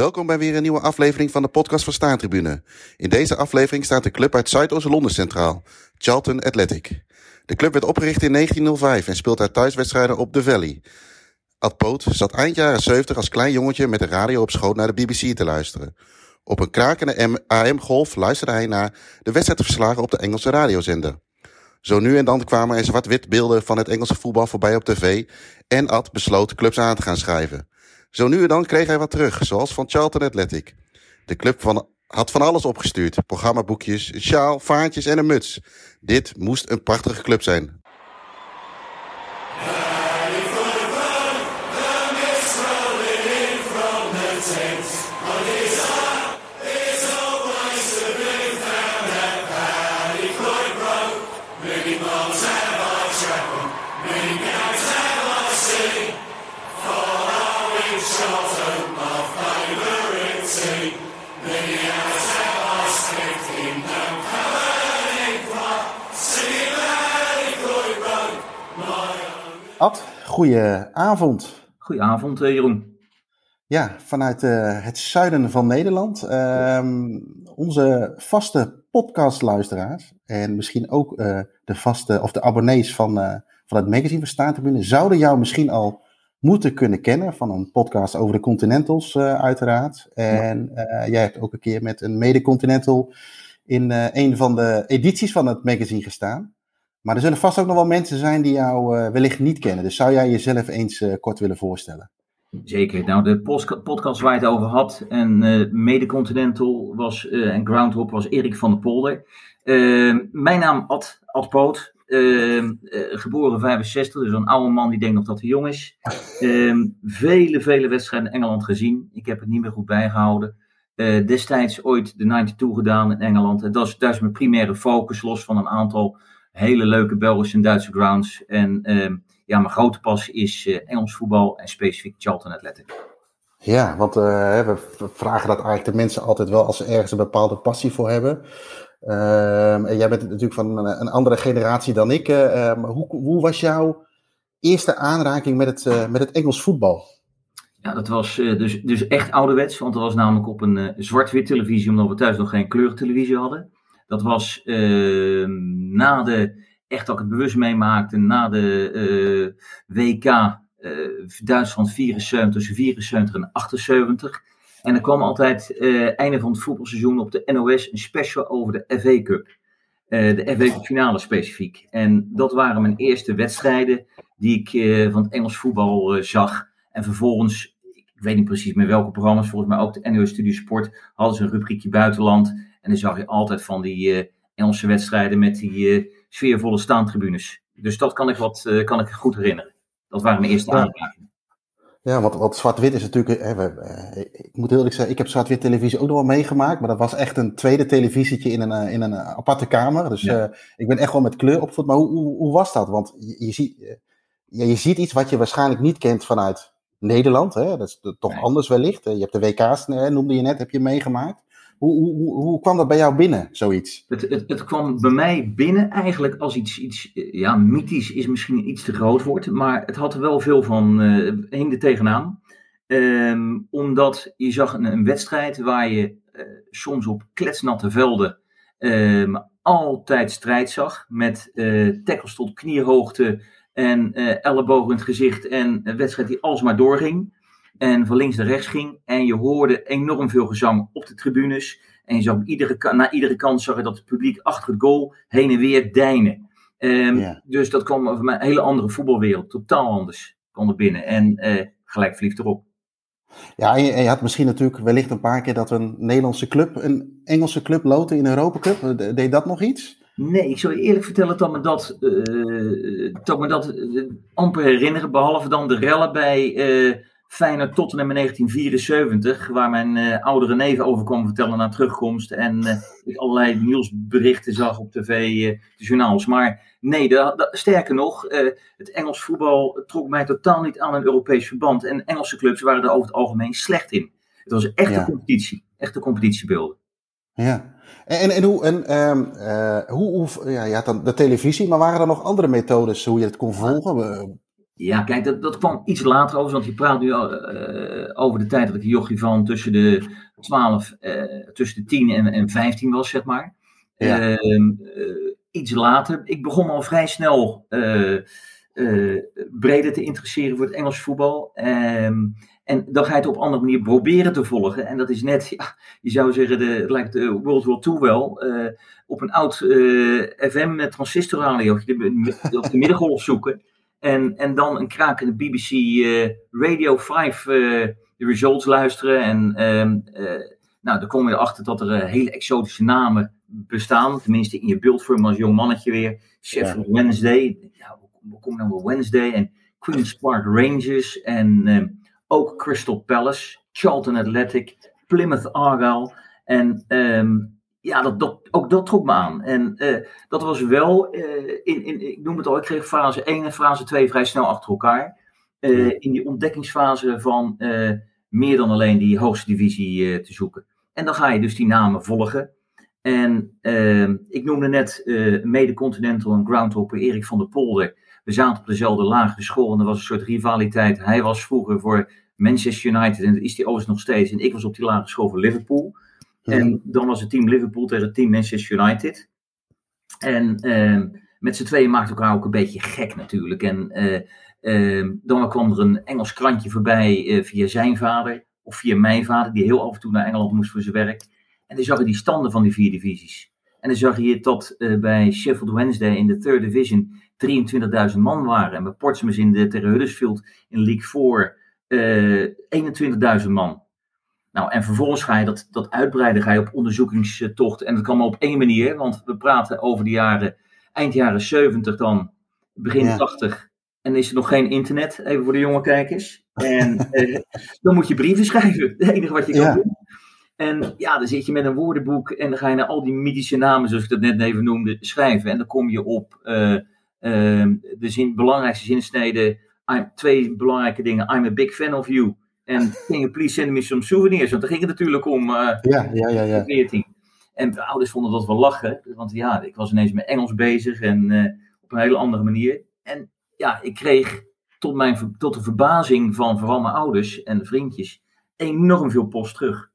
Welkom bij weer een nieuwe aflevering van de podcast van Staantribune. In deze aflevering staat de club uit Zuidoost-Londen centraal, Charlton Athletic. De club werd opgericht in 1905 en speelt haar thuiswedstrijden op The Valley. Ad Poot zat eind jaren 70 als klein jongetje met de radio op schoot naar de BBC te luisteren. Op een krakende AM-golf luisterde hij naar de wedstrijdverslagen op de Engelse radiozender. Zo nu en dan kwamen er zwart-wit beelden van het Engelse voetbal voorbij op tv en Ad besloot clubs aan te gaan schrijven. Zo nu en dan kreeg hij wat terug, zoals van Charlton Athletic. De club van, had van alles opgestuurd. Programmaboekjes, een sjaal, vaantjes en een muts. Dit moest een prachtige club zijn. Ad, goedenavond. Goedenavond, eh, Jeroen. Ja, vanuit uh, het zuiden van Nederland. Um, onze vaste podcastluisteraars en misschien ook uh, de vaste of de abonnees van, van het magazine van Staantribune zouden jou misschien al moeten kunnen kennen van een podcast over de Continentals uiteraard. En jij hebt ook een keer met een mede-Continental in een van de edities van het magazine gestaan. Maar er zullen vast ook nog wel mensen zijn die jou uh, wellicht niet kennen. Dus zou jij jezelf eens uh, kort willen voorstellen? Zeker. Nou, de podcast waar je het over had en uh, Mede-Continental was, en Groundhop was Erik van der Polder. Ehm, mijn naam Ad, Ad Poot. Ehm, geboren 65, dus een oude man die denkt nog dat hij jong is. Ehm, vele, vele wedstrijden in Engeland gezien. Ik heb het niet meer goed bijgehouden. destijds ooit de 92 gedaan in Engeland. Dat is, dat is mijn primaire focus, los van een aantal hele leuke Belgische en Duitse grounds. En uh, ja, mijn grote passie is uh, Engels voetbal en specifiek Charlton Athletic. Ja, want uh, we vragen dat eigenlijk de mensen altijd wel als ze ergens een bepaalde passie voor hebben. Uh, en jij bent natuurlijk van een, een andere generatie dan ik. Ehm, hoe, hoe, was jouw eerste aanraking met het, met het Engels voetbal? Ja, dat was dus, dus echt ouderwets, want dat was namelijk op een zwart-wit televisie, omdat we thuis nog geen kleurtelevisie hadden. Dat was uh, na de, echt dat ik het bewust meemaakte, na de uh, WK uh, Duitsland 74, tussen 74 en 78. En er kwam altijd uh, einde van het voetbalseizoen op de NOS een special over de FA Cup. De FA Cup finale specifiek. En dat waren mijn eerste wedstrijden die ik van het Engels voetbal zag. En vervolgens, ik weet niet precies met welke programma's, volgens mij ook de NOS Studio Sport, hadden ze een rubriekje buitenland. En dan zag je altijd van die uh, Engelse wedstrijden met die uh, sfeervolle staantribunes. Dus dat kan ik, wat, uh, kan ik goed herinneren. Dat waren mijn eerste ja. aanrakingen. Ja, want, want zwart-wit is natuurlijk. Hè, we, ik moet heel eerlijk zeggen, ik heb zwart-wit televisie ook nog wel meegemaakt. Maar dat was echt een tweede televisietje in een, in een aparte kamer. Dus ja. ik ben echt wel met kleur opgevoed. Maar hoe, hoe, hoe was dat? Want je, je, ziet, ja, je ziet iets wat je waarschijnlijk niet kent vanuit Nederland. Hè? Dat is toch nee. anders wellicht. Je hebt de WK's, noemde je net, heb je meegemaakt. Hoe, hoe, hoe kwam dat bij jou binnen, zoiets? Het, het, het kwam bij mij binnen eigenlijk als iets, iets ja, mythisch is misschien iets te groot woord, maar het had er wel veel van, uh, hing er tegenaan. Um, omdat je zag een, een wedstrijd waar je uh, soms op kletsnatte velden um, altijd strijd zag, met uh, tackles tot kniehoogte en ellebogen in het gezicht en een wedstrijd die alsmaar doorging en van links naar rechts ging. En je hoorde enorm veel gezang op de tribunes. En je zag iedere, na iedere kant zag je dat het publiek achter het goal heen en weer deinen. Um, ja. Dus dat kwam van een hele andere voetbalwereld. Totaal anders kwam er binnen. En uh, gelijk verliefd erop. Ja, en je, en je, had misschien natuurlijk wellicht een paar keer dat een Nederlandse club een Engelse club loten in de Europa Cup. Deed dat nog iets? Nee, ik zou je eerlijk vertellen dat me dat, uh, dat, me dat uh, amper herinneren. Behalve dan de rellen bij Feyenoord Tottenham in 1974, waar mijn uh, oudere neven over kwam vertellen na terugkomst. En uh, ik allerlei nieuwsberichten zag op tv, uh, de journaals. Maar nee, de, de, sterker nog, het Engels voetbal trok mij totaal niet aan een Europees verband. En Engelse clubs waren er over het algemeen slecht in. Het was echt ja. een competitie, echte competitiebeelden. Ja, en, en, hoe, en um, hoe, hoe, ja, je had dan de televisie, maar waren er nog andere methodes hoe je het kon volgen? Ja, kijk, dat, dat kwam iets later over, want je praat nu uh, over de tijd dat ik jochie van tussen de 12, uh, tussen de 10 en, en 15 was, zeg maar. Ja. Ehm, iets later. Ik begon al vrij snel breder te interesseren voor het Engelse voetbal. Ehm, en dan ga je het op een andere manier proberen te volgen. En dat is net, ja, je zou zeggen, de, het lijkt de World War II wel. op een oud FM transistorradio, op de middengolf zoeken. En, en dan een krakende BBC eh, Radio 5 uh, eh, results luisteren. En uh, nou, dan kom je erachter dat er hele exotische namen bestaan. Tenminste in je beeldvorm als jong mannetje weer. Sheffield ja. Wednesday. Ja, hoe kom je dan wel Wednesday? En Queen's Park Rangers. En ehm, ook Crystal Palace. Charlton Athletic. Plymouth Argyle. En um, ja, dat, dat, ook dat trok me aan. En uh, dat was wel, uh, in, in, ik noem het al, ik kreeg fase 1 en fase 2 vrij snel achter elkaar. Uh, in die ontdekkingsfase van meer dan alleen die hoogste divisie te zoeken. En dan ga je dus die namen volgen. En ik noemde net mede-continental en groundhopper Erik van der Polder. We zaten op dezelfde lagere school en er was een soort rivaliteit. Hij was vroeger voor Manchester United en dat is hij overigens nog steeds. En ik was op die lagere school voor Liverpool. En dan was het team Liverpool tegen het team Manchester United. En uh, met z'n tweeën maakte elkaar ook een beetje gek natuurlijk. En uh, dan kwam er een Engels krantje voorbij uh, via zijn vader. Of via mijn vader, die heel af en toe naar Engeland moest voor zijn werk. En dan zag je die standen van die vier divisies. En dan zag je dat bij Sheffield Wednesday in de third division 23.000 man waren. En bij Portsmouth in de, tegen Huddersfield in League 4 21.000 man. Nou, en vervolgens ga je dat, dat uitbreiden, ga je op onderzoekingstocht. En dat kan maar op één manier, want we praten over de jaren, eind jaren 70 dan, begin 80. En is er nog geen internet, even voor de jonge kijkers. En eh, dan moet je brieven schrijven, het enige wat je kan doen. En ja, dan zit je met een woordenboek en dan ga je naar al die mythische namen, zoals ik dat net even noemde, schrijven. En dan kom je op uh, uh, de zin, belangrijkste zinsneden, twee belangrijke dingen. I'm a big fan of you. En gingen please send me some souvenirs. Want daar ging het natuurlijk om. Uh, ja, ja, ja, ja. 14. En de ouders vonden dat wel lachen. Want ja, ik was ineens met Engels bezig. En uh, op een hele andere manier. En ja, ik kreeg tot, mijn, tot de verbazing van vooral mijn ouders en vriendjes enorm veel post terug.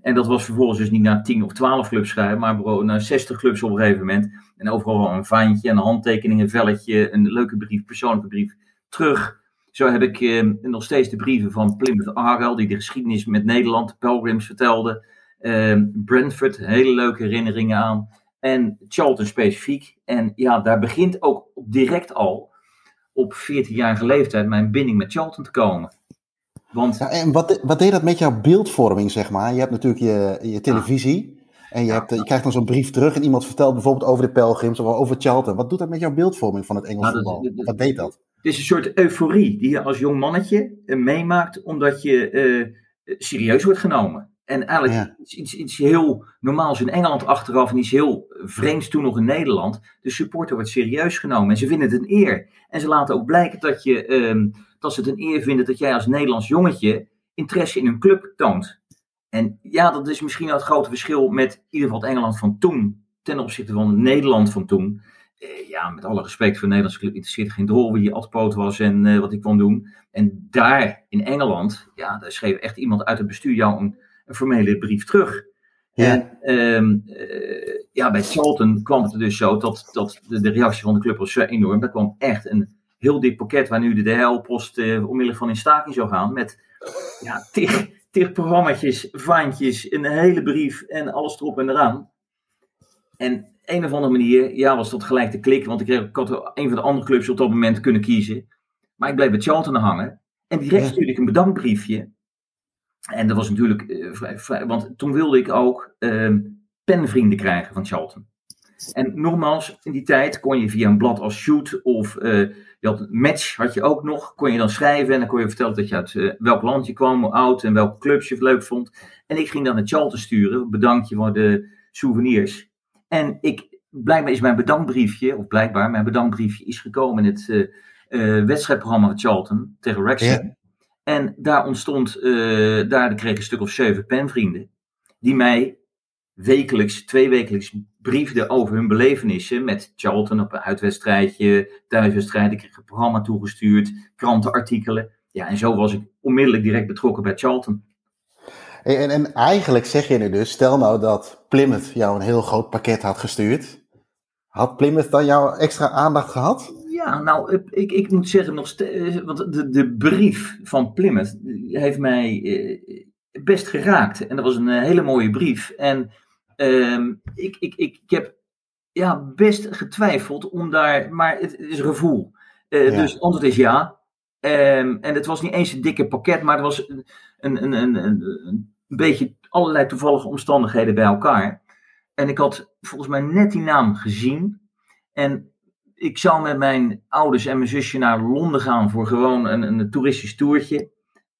En dat was vervolgens dus niet naar 10 of 12 clubs schrijven, maar naar 60 clubs op een gegeven moment. En overal een vaantje, een handtekening, een velletje, een leuke brief, persoonlijke brief terug. Zo heb ik eh, nog steeds de brieven van Plymouth Argyle, die de geschiedenis met Nederland, de Pelgrims vertelde. Uh, Brentford, hele leuke herinneringen aan. En Charlton specifiek. En ja, daar begint ook direct al op 14-jarige leeftijd mijn binding met Charlton te komen. Want... Ja, en wat, wat deed dat met jouw beeldvorming, zeg maar? Je hebt natuurlijk je, je televisie. En je, hebt, je krijgt dan zo'n brief terug en iemand vertelt bijvoorbeeld over de Pelgrims of over Charlton. Wat doet dat met jouw beeldvorming van het Engelse nou, voetbal? Wat deed dat? Het is een soort euforie die je als jong mannetje uh, meemaakt, omdat je uh, serieus wordt genomen. En eigenlijk iets, iets, iets, heel normaals in Engeland achteraf en iets heel vreemds toen nog in Nederland. De supporter wordt serieus genomen en ze vinden het een eer. En ze laten ook blijken dat, je, uh, dat ze het een eer vinden dat jij als Nederlands jongetje interesse in hun club toont. En ja, dat is misschien het grote verschil met in ieder geval het Engeland van toen ten opzichte van het Nederland van toen. Eh, ja, met alle respect voor de Nederlandse club interesseert geen drol wie je altpoot was en uh, wat ik kwam doen. En daar in Engeland, ja, daar schreef echt iemand uit het bestuur jou een, een formele brief terug. Ja. En um, uh, ja, bij Charlton kwam het er dus zo dat, dat de, de, reactie van de club was zo enorm. Daar kwam echt een heel dik pakket waar nu de DHL-post uh, onmiddellijk van in staking zou gaan. Met ja, tig, tig programma's, vaantjes, een hele brief en alles erop en eraan. En een of andere manier, ja, was dat gelijk te klikken. Want ik, kreeg, ik had een van de andere clubs op dat moment kunnen kiezen. Maar ik bleef bij Charlton hangen. En direct ja. stuurde ik een bedankbriefje. En dat was natuurlijk uh, vrij, vrij, want toen wilde ik ook uh, penvrienden krijgen van Charlton. En nogmaals, in die tijd kon je via een blad als Shoot of uh, je had een match, had je ook nog, kon je dan schrijven en dan kon je vertellen dat je uit uh, welk land je kwam, hoe oud en welke clubs je het leuk vond. En ik ging dan naar Charlton sturen, bedankje voor de souvenirs. En ik, blijkbaar is mijn bedankbriefje, of blijkbaar, mijn bedankbriefje is gekomen in het uh, uh, wedstrijdprogramma van Charlton tegen Wrexham. Ja. En daar ontstond, uh, daar kreeg ik een stuk of zeven penvrienden, die mij wekelijks, tweewekelijks briefden over hun belevenissen met Charlton op een uitwedstrijdje, thuiswedstrijd. Ik kreeg een programma toegestuurd, krantenartikelen. Ja, en zo was ik onmiddellijk direct betrokken bij Charlton. En, en eigenlijk zeg je nu dus, stel nou dat Plymouth jou een heel groot pakket had gestuurd. Had Plymouth dan jouw extra aandacht gehad? Ja, nou, ik, ik moet zeggen, nog steeds, want de, de brief van Plymouth heeft mij eh, best geraakt. En dat was een eh, hele mooie brief. En ehm, ik, ik, ik, ik heb ja, best getwijfeld om daar, maar het, is gevoel. Uh, Dus het antwoord is ja. Um, en het was niet eens een dikke pakket, maar het was een, een, een, een, een beetje allerlei toevallige omstandigheden bij elkaar. En ik had volgens mij net die naam gezien. En ik zou met mijn ouders en mijn zusje naar Londen gaan voor gewoon een, een toeristisch toertje.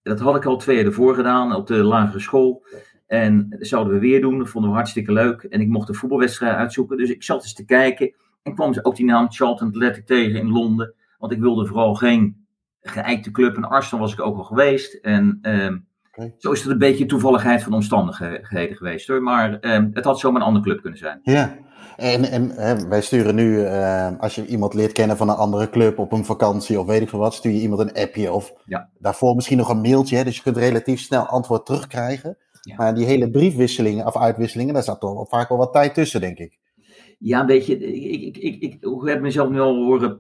Dat had ik al twee jaar ervoor gedaan op de lagere school. En dat zouden we weer doen. Dat vonden we hartstikke leuk. En ik mocht een voetbalwedstrijd uitzoeken. Dus ik zat eens te kijken. En kwam ze ook die naam Charlton Athletic tegen in Londen. Want ik wilde vooral geen geëikte club. En Arsenal was ik ook al geweest. En ehm, okay. zo is het een beetje toevalligheid van omstandigheden geweest hoor. Maar ehm, het had zomaar een andere club kunnen zijn. Ja. En, en hè, wij sturen nu, uh, als je iemand leert kennen van een andere club op een vakantie of weet ik veel wat, stuur je iemand een appje of ja. daarvoor misschien nog een mailtje. Hè, dus je kunt relatief snel antwoord terugkrijgen. Ja. Maar die hele briefwisselingen of uitwisselingen, daar zat toch vaak wel wat tijd tussen, denk ik. Ja, weet je, ik, ik, ik, ik, ik heb mezelf nu al horen,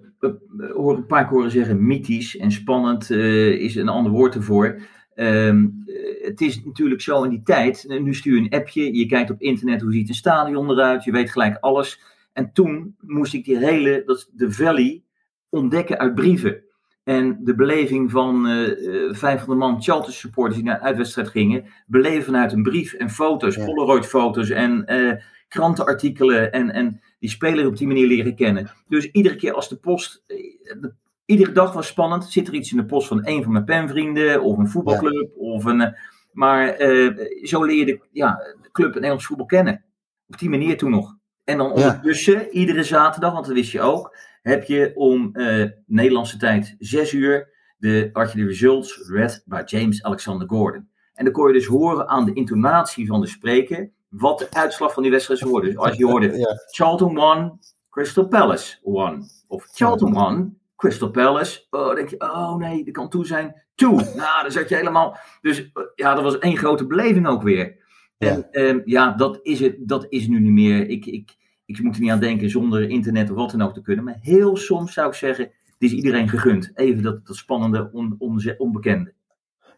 horen, een paar keer horen zeggen, mythisch en spannend uh, is een ander woord ervoor. Um, het is natuurlijk zo in die tijd, nu stuur je een appje, je kijkt op internet hoe ziet een stadion eruit, je weet gelijk alles. En toen moest ik die hele, dat de Valley, ontdekken uit brieven. En de beleving van uh, 500 man Charlton supporters die naar een uitwedstrijd gingen, beleven vanuit een brief en foto's, ja. Polaroid foto's en uh, krantenartikelen en, en die speler op die manier leren kennen. Dus iedere keer als de post, de, iedere dag was spannend, zit er iets in de post van een van mijn penvrienden of een voetbalclub ja. of een... Maar uh, zo leer je de, ja, de club Nederlands voetbal kennen. Op die manier toen nog. En dan ondertussen, ja. iedere zaterdag, want dat wist je ook, heb je om uh, Nederlandse tijd 6 uur de, had je de results read by James Alexander Gordon. En dan kon je dus horen aan de intonatie van de spreker wat de uitslag van die wedstrijd zou worden. Dus als je hoorde. Charlton won, Crystal Palace won. Of Charlton won, Crystal Palace. Oh, denk je, oh nee, dat kan toe zijn. Toe. Nou, dan zat je helemaal. Dus ja, dat was één grote beleving ook weer. En ja, um, ja dat, is het, dat is nu niet meer. Ik, ik, ik moet er niet aan denken zonder internet of wat dan ook te kunnen. Maar heel soms zou ik zeggen, dit is iedereen gegund. Even dat, dat spannende, on, on, onbekende.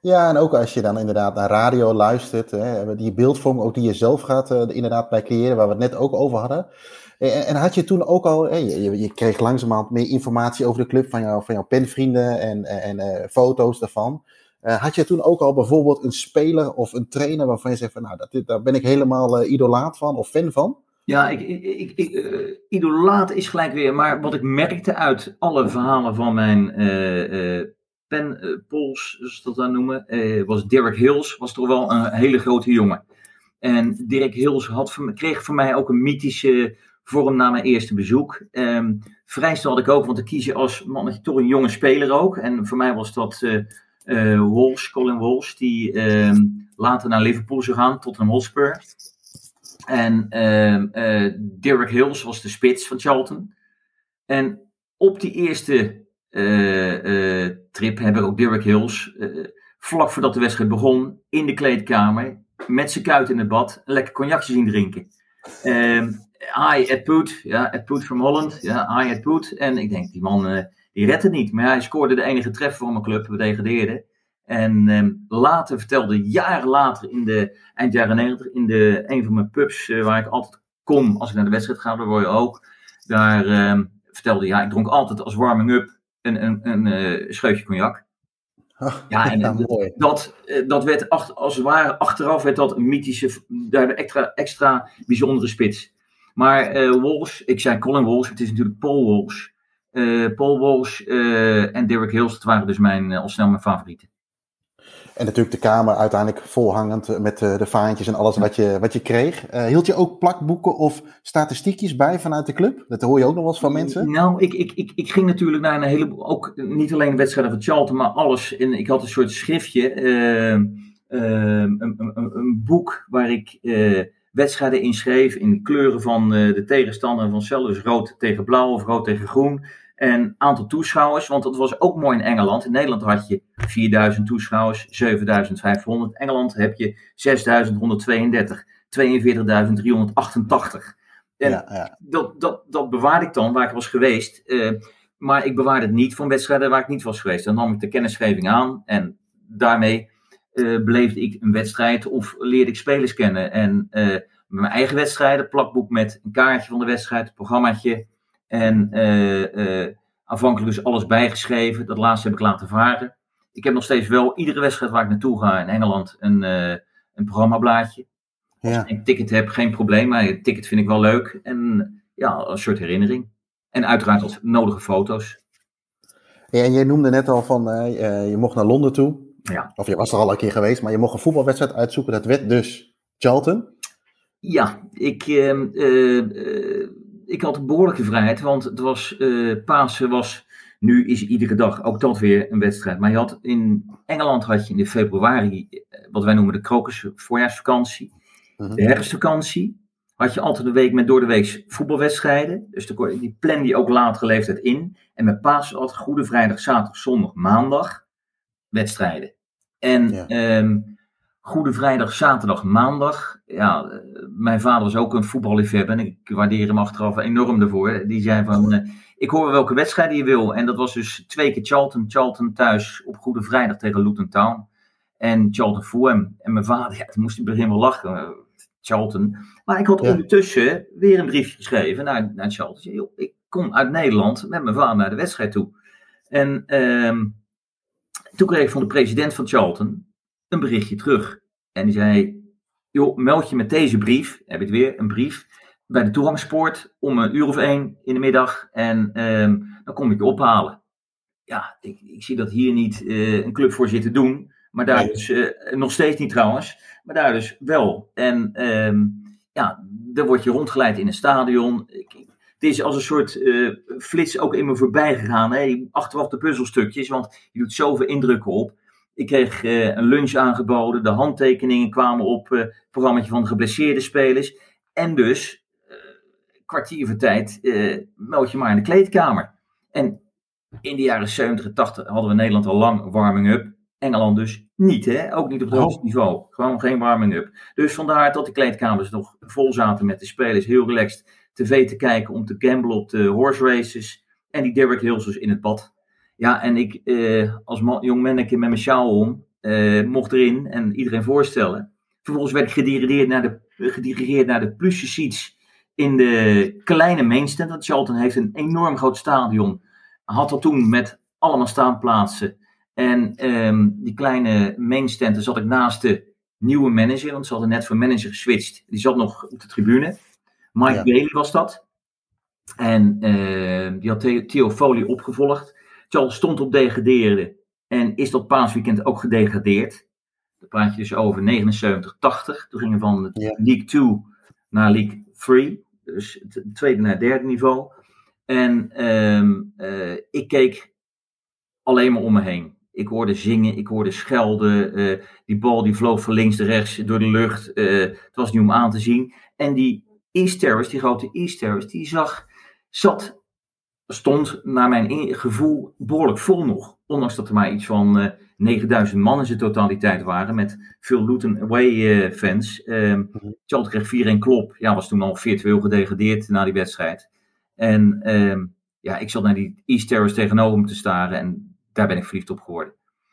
Ja, en ook als je dan inderdaad naar radio luistert, hè, die beeldvorm ook die je zelf gaat uh, inderdaad bij creëren, waar we het net ook over hadden. En, en had je toen ook al, je, je, kreeg langzamerhand meer informatie over de club van, jou, van jouw penvrienden en, en uh, foto's daarvan. Had je toen ook al bijvoorbeeld een speler of een trainer waarvan je zegt van nou, dat, daar ben ik helemaal idolaat van of fan van? Ja, ik, ik, ik, idolaat is gelijk weer, maar wat ik merkte uit alle verhalen van mijn penpols, zoals ze dat dan noemen, was Derek Hills, was toch wel een hele grote jongen. En Dirk Hills had, kreeg voor mij ook een mythische vorm na mijn eerste bezoek. Um, vrij snel had ik ook, want dan kies als mannetje toch een jonge speler ook. En voor mij was dat uh, uh, Walsh, Colin Walsh, die um, later naar Liverpool zou gaan, tot een Hotspur. En uh, Derek Hills was de spits van Charlton. En op die eerste trip heb ik ook Derek Hills, vlak voordat de wedstrijd begon, in de kleedkamer, met zijn kuit in het bad, een lekker cognacje zien drinken. Um, hi, Ed Poet. Ja, Ed Poet from Holland. Ja, hi, Ed Poet. En ik denk, die man, uh, die redt het niet. Maar hij scoorde de enige treffer voor mijn club. We degradeerden. En um, later vertelde, jaren later, in de eind jaren 90, in de, een van mijn pubs, uh, waar ik altijd kom als ik naar de wedstrijd ga, daar word je ook. Daar um, vertelde ja, ik dronk altijd als warming-up een, een, een uh, scheutje cognac. Ja, en ja, mooi. Dat, dat werd achter, als het ware achteraf werd dat een mythische, daar extra, extra bijzondere spits. Maar uh, Walsh, ik zei Colin Walsh, het is natuurlijk Paul Walsh. Uh, Paul Walsh uh, en Derek Hills, dat waren dus mijn, al snel mijn favorieten. En natuurlijk de kamer uiteindelijk volhangend met de vaantjes en alles wat je, wat je kreeg. hield je ook plakboeken of statistiekjes bij vanuit de club? Dat hoor je ook nog wel eens van mensen. Nou, ik, ik, ik, ik ging natuurlijk naar een heleboel, ook niet alleen wedstrijden van Charlton, maar alles. En ik had een soort schriftje, een, een, een, een, boek waar ik wedstrijden inschreef in kleuren van eh, de tegenstander van. Dus rood tegen blauw of rood tegen groen. En aantal toeschouwers, want dat was ook mooi in Engeland. In Nederland had je 4000 toeschouwers, 7500. In Engeland heb je 6132, 42.388. En Ja, ja. dat, dat, dat bewaarde ik dan waar ik was geweest. eh, maar ik bewaarde het niet van wedstrijden waar ik niet was geweest. Dan nam ik de kennisgeving aan en daarmee eh, beleefde ik een wedstrijd of leerde ik spelers kennen. En eh, mijn eigen wedstrijden, plakboek met een kaartje van de wedstrijd, een programmaatje. En eh, eh, aanvankelijk dus alles bijgeschreven. Dat laatste heb ik laten varen. Ik heb nog steeds wel iedere wedstrijd waar ik naartoe ga in Engeland een, eh, een programmablaadje. Als Ja. ik een ticket heb, geen probleem. Maar een ticket vind ik wel leuk. En ja, een soort herinnering. En uiteraard als nodige foto's. Ja, en jij noemde net al van, je mocht naar Londen toe. Ja. Of je was er al een keer geweest, maar je mocht een voetbalwedstrijd uitzoeken. Dat werd dus Charlton. Ja, ik, ehm, eh, eh, ik had een behoorlijke vrijheid. Want het was, eh Pasen was, nu is iedere dag ook dat weer een wedstrijd. Maar je had in Engeland had je in februari, eh, wat wij noemen de krokus voorjaarsvakantie. Mhm. De herfstvakantie had je altijd een week met door de week voetbalwedstrijden. Dus de, die plan je ook latere leeftijd in. En met Pasen had Goede Vrijdag, Zaterdag, Zondag, Maandag wedstrijden. En Ja. ehm, Goede Vrijdag, Zaterdag, Maandag. Ja, eh, mijn vader was ook een voetballiefhebber en ik waardeer hem achteraf enorm daarvoor. Die zei van, eh, ik hoor wel welke wedstrijden je wil. En dat was dus twee keer Charlton. Charlton thuis op Goede Vrijdag tegen Luton Town. En Charlton Fulham. En mijn vader, ja, toen moest het begin wel lachen. eh, Charlton. Maar ik had Ja. ondertussen weer een briefje geschreven naar, naar Charlton. Ik kom uit Nederland met mijn vader naar de wedstrijd toe. En ehm, toen kreeg ik van de president van Charlton een berichtje terug. En die zei, joh, meld je met deze brief, heb ik het weer, een brief, bij de toegangspoort om een uur of één in de middag. En ehm, dan kom ik je ophalen. Ja, ik, ik zie dat hier niet eh, een club voor zit te doen. Maar daar Nee. dus, eh, nog steeds niet trouwens, maar daar dus wel. En ehm, ja, dan word je rondgeleid in een stadion. Ik, het is als een soort eh, flits ook in me voorbij gegaan. Hè? Achteraf de puzzelstukjes, want je doet zoveel indrukken op. Ik kreeg eh, een lunch aangeboden, de handtekeningen kwamen op, eh, het programma van de geblesseerde spelers. En dus, eh, kwartier voor tijd, meld je maar in de kleedkamer. En in de jaren 70 en 80 hadden we in Nederland al lang warming-up. Engeland dus niet, hè? ook niet op het Oh. hoogste niveau. Gewoon geen warming-up. Dus vandaar dat de kleedkamers nog vol zaten met de spelers, heel relaxed tv te kijken om te gamblen op de horse races. En die Derek Hills dus in het bad. Ja, en ik eh, als man, jong manneke met mijn sjaal om, eh, mocht erin en iedereen voorstellen. Vervolgens werd ik gedirigeerd naar de, gedirigeerd naar de plusje seats in de kleine mainstand. Want Charlton heeft een enorm groot stadion. Had dat toen met allemaal staanplaatsen. En ehm, die kleine mainstand, daar zat ik naast de nieuwe manager, want ze hadden net van manager geswitcht. Die zat nog op de tribune. Mike Ja. Bailey was dat. En eh, die had The- Theo Foley opgevolgd. Charles stond op degradeerde en is dat paasweekend ook gedegradeerd. Dan praat je dus over 79, 80. Toen gingen van Ja. League 2 naar League 3. Dus het tweede naar derde niveau. En ehm, eh, ik keek alleen maar om me heen. Ik hoorde zingen, ik hoorde schelden. eh, die bal die vloog van links naar rechts door de lucht. eh, het was niet om aan te zien. En die East Terrace, die grote East Terrace, die zag, zat, stond naar mijn in- gevoel behoorlijk vol nog. Ondanks dat er maar iets van eh 9000 man in zijn totaliteit waren. Met veel Luton Away eh, fans. Mhm. Charlton kreeg 4-1 klop. Ja, was toen al virtueel gedegradeerd na die wedstrijd. En ehm, ja, ik zat naar die East Terrace tegenover hem te staren. En daar ben ik verliefd op geworden.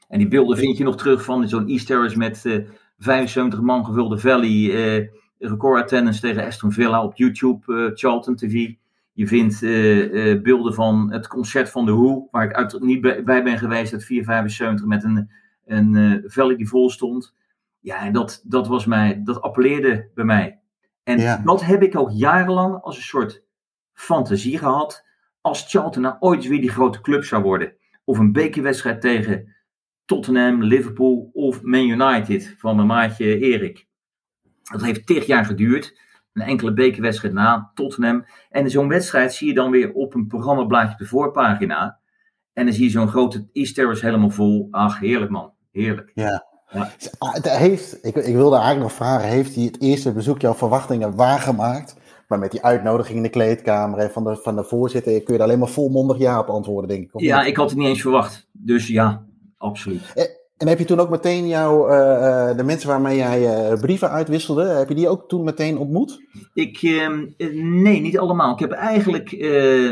En die beelden vind je nog terug van zo'n East Terrace met eh 75 man gevulde Valley. eh record attendance tegen Aston Villa op YouTube, eh, Charlton TV. Je vindt eh, eh, beelden van het concert van The Who, waar ik uit, niet bij, bij ben geweest, uit 475 met een, een eh, Valley die vol stond. Ja, en dat, dat, was mij, dat appelleerde bij mij. En Ja. dat heb ik ook jarenlang als een soort fantasie gehad. Als Charlton nou ooit weer die grote club zou worden. Of een bekerwedstrijd tegen Tottenham, Liverpool of Man United van mijn maatje Erik. Dat heeft tig jaar geduurd. Een enkele bekerwedstrijd na, Tottenham. En zo'n wedstrijd zie je dan weer op een programmablaadje op de voorpagina. En dan zie je zo'n grote East Terrace helemaal vol. Ach, heerlijk man. Heerlijk. Ja. Ja. Heeft, ik, ik wilde eigenlijk nog vragen, heeft hij het eerste bezoek jouw verwachtingen waargemaakt? Maar met die uitnodiging in de kleedkamer van de, van de voorzitter kun je er alleen maar volmondig ja op antwoorden, denk ik. Ja, ik had het niet eens verwacht. Dus ja, absoluut. Eh, en heb je toen ook meteen jouw, uh, de mensen waarmee jij uh, brieven uitwisselde, heb je die ook toen meteen ontmoet? Ik, uh, nee, niet allemaal. Ik heb eigenlijk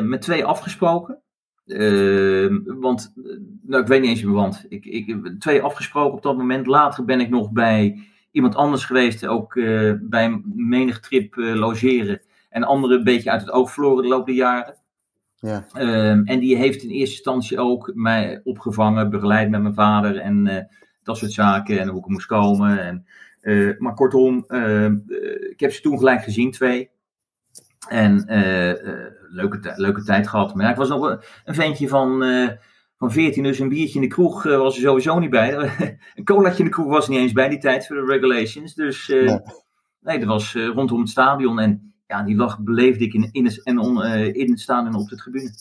met twee afgesproken. Ehm, want, nou, ik weet niet eens meer want. Ik, ik twee afgesproken op dat moment. Later ben ik nog bij iemand anders geweest, ook bij menig trip logeren. En anderen een beetje uit het oog verloren de loop der jaren. Ja. Ehm, en die heeft in eerste instantie ook mij opgevangen, begeleid met mijn vader en uh, dat soort zaken. En hoe ik moest komen. En, uh, maar kortom, uh, ik heb ze toen gelijk gezien, twee. En leuke, leuke tijd gehad. Maar ja, ik was nog een ventje van, van 14, dus een biertje in de kroeg was er sowieso niet bij. een colaatje in de kroeg was niet eens bij die tijd voor de regulations. Dus nee. nee, dat was rondom het stadion. En ja, die lach beleefde ik in, in, en on, uh, in staan en op de tribune.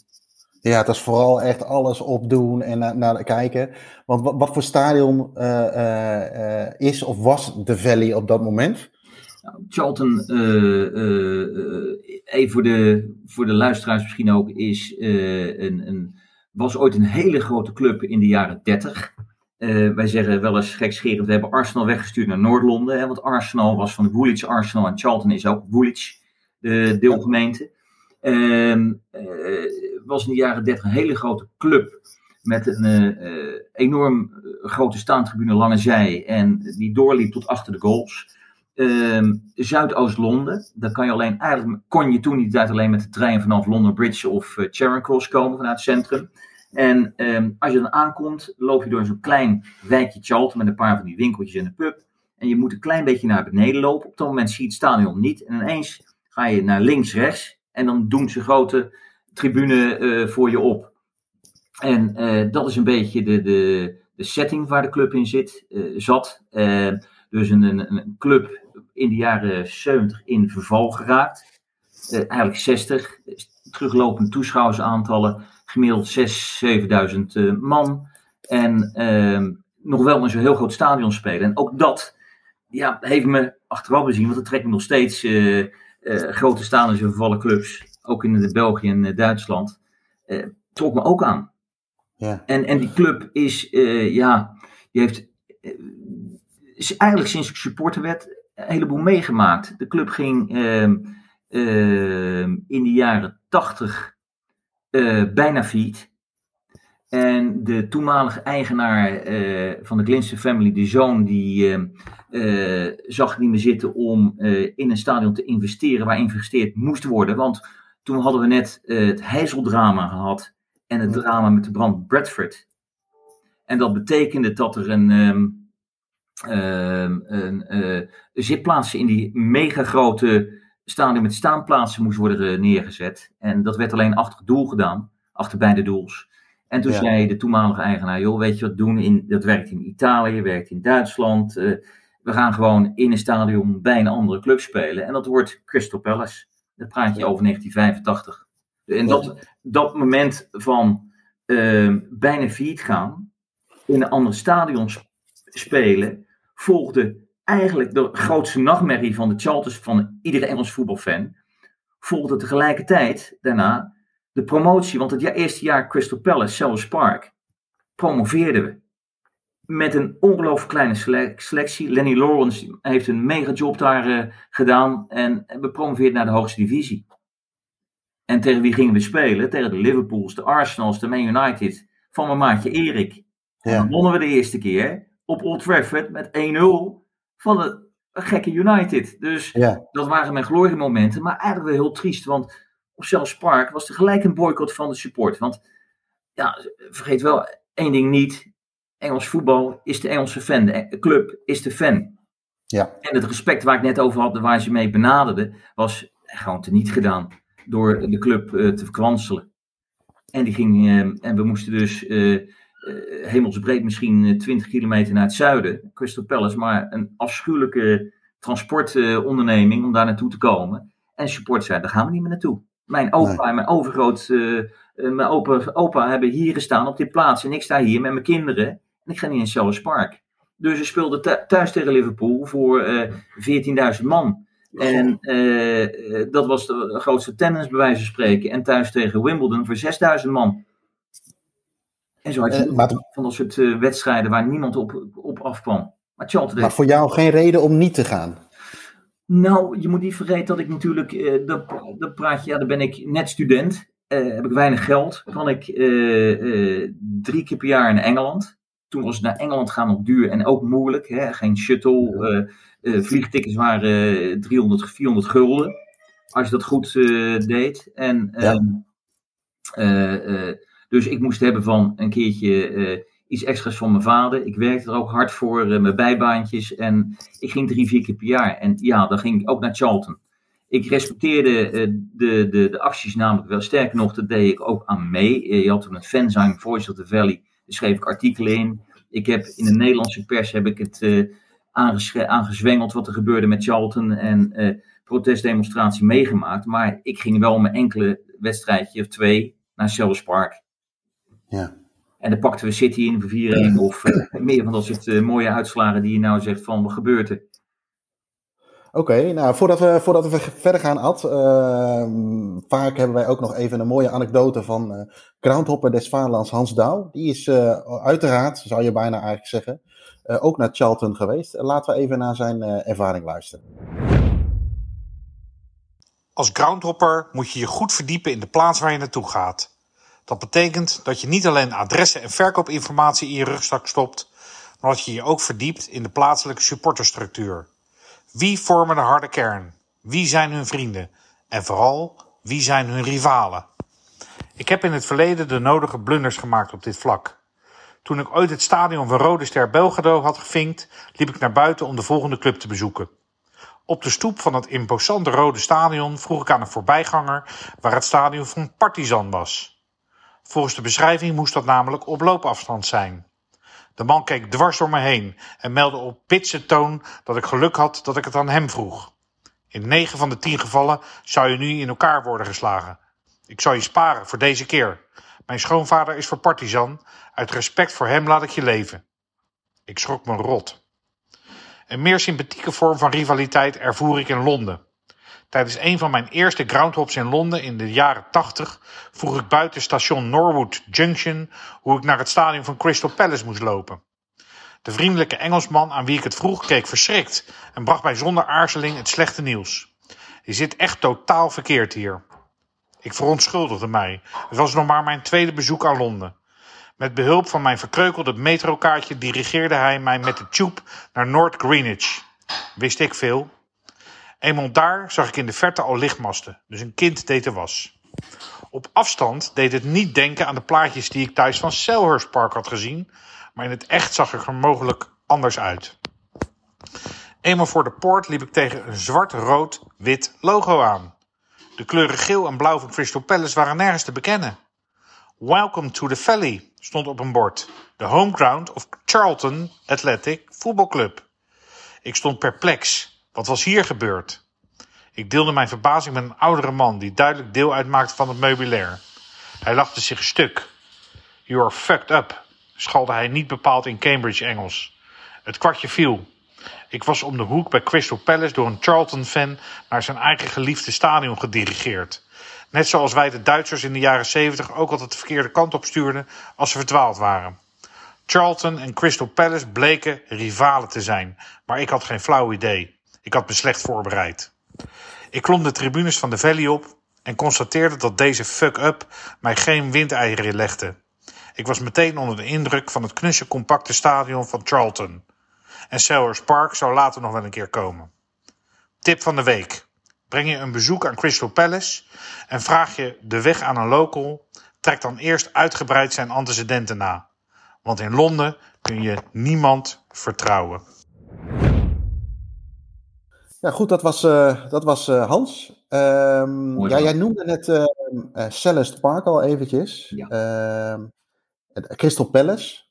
Ja, het is vooral echt alles opdoen en naar, naar kijken. Want wat, wat voor stadion uh, uh, is of was de Valley op dat moment? Nou, Charlton, even voor de, voor de luisteraars misschien ook, is, een, een, was ooit een hele grote club in de jaren 30. wij zeggen wel eens gekscherend, we hebben Arsenal weggestuurd naar Noord-Londen. Want Arsenal was van Woolwich Arsenal en Charlton is ook Woolwich de deelgemeente. Uh, was in de jaren 30 een hele grote club met een uh, enorm grote staantribune lange zij en die doorliep tot achter de goals. Uh, Zuidoost-Londen, daar kan je alleen, eigenlijk kon je toen niet uit alleen met de trein vanaf London Bridge of uh, Charing Cross komen vanuit het centrum. En ehm, als je dan aankomt, loop je door zo'n klein wijkje Charlton met een paar van die winkeltjes en een pub. En je moet een klein beetje naar beneden lopen. Op dat moment zie je het stadion niet. En ineens ga je naar links, rechts. En dan doen ze grote tribune uh, voor je op. En uh, dat is een beetje de, de, de setting waar de club in zit, uh, zat. dus een, een, een, club in de jaren 70 in verval geraakt. eigenlijk 60. Teruglopende toeschouwersaantallen. Gemiddeld 6.000, 7.000 man. En ehm, nog wel in zo'n heel groot stadion spelen. En ook dat ja, heeft me achteraf bezien, want dat trekt me nog steeds uh, grote staande vervallen clubs, ook in de België en uh, Duitsland, uh, trok me ook aan. Ja. En, en die club is, ja, die heeft is eigenlijk sinds ik supporter werd een heleboel meegemaakt. De club ging ehm, ehm, in de jaren tachtig bijna failliet. En de toenmalige eigenaar uh, van de Glinster Family, de zoon, die uh, uh, zag niet meer zitten om in een stadion te investeren waar geïnvesteerd moest worden. Want toen hadden we net het Heizeldrama gehad en het drama met de brand Bradford. En dat betekende dat er een, um, een zitplaatsen in die mega grote stadion met staanplaatsen moest worden neergezet. En dat werd alleen achter het doel gedaan, achter beide doels. En toen zei de toenmalige eigenaar, joh, weet je wat doen? In, dat werkt in Italië, werkt in Duitsland. Uh, we gaan gewoon in een stadion bij een andere club spelen. En dat wordt Crystal Palace. Dat praat je over 1985. En dat, dat moment van uh, bijna failliet gaan, in een ander stadion spelen, volgde eigenlijk de grootste nachtmerrie van de Charters van iedere Engels voetbalfan. Volgde tegelijkertijd daarna de promotie, want het eerste jaar Crystal Palace, Selhurst Park, promoveerden we. Met een ongelooflijk kleine selectie. Lenny Lawrence heeft een mega job daar uh, gedaan. En we promoveerden naar de hoogste divisie. En tegen wie gingen we spelen? Tegen de Liverpools, de Arsenals, de Man United. Van mijn maatje Erik. Ja. dan wonnen we de eerste keer op Old Trafford met 1-0 van de gekke United. Dus ja. dat waren mijn gloriemomenten. Maar eigenlijk wel heel triest, want of zelfs Park, was tegelijk een boycott van de support. Want ja, vergeet wel één ding niet. Engels voetbal is de Engelse fan. De club is de fan. Ja. En het respect waar ik net over had, waar ze mee benaderde, was gewoon teniet gedaan door de club uh, te verkwanselen. En, die ging, uh, en we moesten dus uh, hemelsbreed misschien 20 kilometer naar het zuiden, Crystal Palace, maar een afschuwelijke transportonderneming om daar naartoe te komen. En support zei, daar gaan we niet meer naartoe. Mijn opa en mijn overgroot, uh, mijn opa, opa hebben hier gestaan op dit plaats. En ik sta hier met mijn kinderen. En ik ga niet in Selhurst Park. Dus ze speelden thuis tegen Liverpool voor 14.000 man. En dat was de grootste tennis, bij wijze van spreken. En thuis tegen Wimbledon voor 6000 man. En zo had je uh, van dat soort wedstrijden waar niemand op, op afkwam. Maar, maar voor jou geen reden om niet te gaan? Nou, je moet niet vergeten dat ik natuurlijk, uh, dat, dat praat je, ja, dan ben ik net student. Uh, heb ik weinig geld. Kan ik uh, drie keer per jaar naar Engeland. Toen was het naar Engeland gaan nog duur en ook moeilijk. Hè? Geen shuttle. vliegtickets waren 300, 400 gulden. Als je dat goed deed. En, ja. Ehm, dus ik moest hebben van een keertje iets extra's van mijn vader. Ik werkte er ook hard voor, uh, mijn bijbaantjes. En ik ging drie, vier keer per jaar. En ja, dan ging ik ook naar Charlton. Ik respecteerde uh, de, de, de acties namelijk wel. Sterker nog, dat deed ik ook aan mee. Uh, je had toen een fanzine, Voice of the Valley. Daar schreef ik artikelen in. Ik heb in de Nederlandse pers heb ik het aangezwengeld wat er gebeurde met Charlton. En protestdemonstratie meegemaakt. Maar ik ging wel met enkele wedstrijdje of twee naar Selhurst Park. Ja. En dan pakten we City in voor 4-1 of uh, meer van dat soort uh, mooie uitslagen die je nou zegt van wat gebeurt er. Oké, nou voordat we, voordat we verder gaan, Ad. Uh, vaak hebben wij ook nog even een mooie anekdote van uh, groundhopper des Vaderlands Hans Douw. Die is uiteraard, zou je bijna eigenlijk zeggen, ook naar Charlton geweest. Laten we even naar zijn ervaring luisteren. Als groundhopper moet je je goed verdiepen in de plaats waar je naartoe gaat. Dat betekent dat je niet alleen adressen en verkoopinformatie in je rugzak stopt, maar dat je je ook verdiept in de plaatselijke supporterstructuur. Wie vormen de harde kern? Wie zijn hun vrienden? En vooral, wie zijn hun rivalen? Ik heb in het verleden de nodige blunders gemaakt op dit vlak. Toen ik ooit het stadion van Rode Ster Belgrado had gevinkt, liep ik naar buiten om de volgende club te bezoeken. Op de stoep van het imposante rode stadion vroeg ik aan een voorbijganger waar het stadion van Partizan was. Volgens de beschrijving moest dat namelijk op loopafstand zijn. De man keek dwars door me heen en meldde op pitse toon dat ik geluk had dat ik het aan hem vroeg. In negen van de tien gevallen zou je nu in elkaar worden geslagen. Ik zal je sparen voor deze keer. Mijn schoonvader is voor partizan. Uit respect voor hem laat ik je leven. Ik schrok me rot. Een meer sympathieke vorm van rivaliteit ervoer ik in Londen. Tijdens een van mijn eerste groundhops in Londen in de jaren 80 vroeg ik buiten station Norwood Junction hoe ik naar het stadion van Crystal Palace moest lopen. De vriendelijke Engelsman aan wie ik het vroeg keek verschrikt en bracht mij zonder aarzeling het slechte nieuws. Je zit echt totaal verkeerd hier. Ik verontschuldigde mij. Het was nog maar mijn tweede bezoek aan Londen. Met behulp van mijn verkreukelde metrokaartje dirigeerde hij mij met de tube naar North Greenwich. Wist ik veel? Eenmaal daar zag ik in de verte al lichtmasten, dus een kind deed de was. Op afstand deed het niet denken aan de plaatjes die ik thuis van Selhurst Park had gezien, maar in het echt zag ik er mogelijk anders uit. Eenmaal voor de poort liep ik tegen een zwart-rood-wit logo aan. De kleuren geel en blauw van Crystal Palace waren nergens te bekennen. Welcome to the Valley stond op een bord. De home ground of Charlton Athletic Voetbalclub. Ik stond perplex. Wat was hier gebeurd? Ik deelde mijn verbazing met een oudere man die duidelijk deel uitmaakte van het meubilair. Hij lachte zich stuk. You are fucked up, schalde hij niet bepaald in Cambridge Engels. Het kwartje viel. Ik was om de hoek bij Crystal Palace door een Charlton-fan naar zijn eigen geliefde stadion gedirigeerd. Net zoals wij de Duitsers in de jaren zeventig ook altijd de verkeerde kant op stuurden als ze verdwaald waren. Charlton en Crystal Palace bleken rivalen te zijn, maar ik had geen flauw idee. Ik had me slecht voorbereid. Ik klom de tribunes van de Valley op en constateerde dat deze fuck-up mij geen windeieren legde. Ik was meteen onder de indruk van het knusse compacte stadion van Charlton. En Selhurst Park zou later nog wel een keer komen. Tip van de week. Breng je een bezoek aan Crystal Palace en vraag je de weg aan een local, trek dan eerst uitgebreid zijn antecedenten na. Want in Londen kun je niemand vertrouwen. Ja, goed, dat was, uh, dat was uh, Hans. Um, ja, jij noemde net uh, Celeste Park al eventjes. Ja. Ehm, Crystal Palace.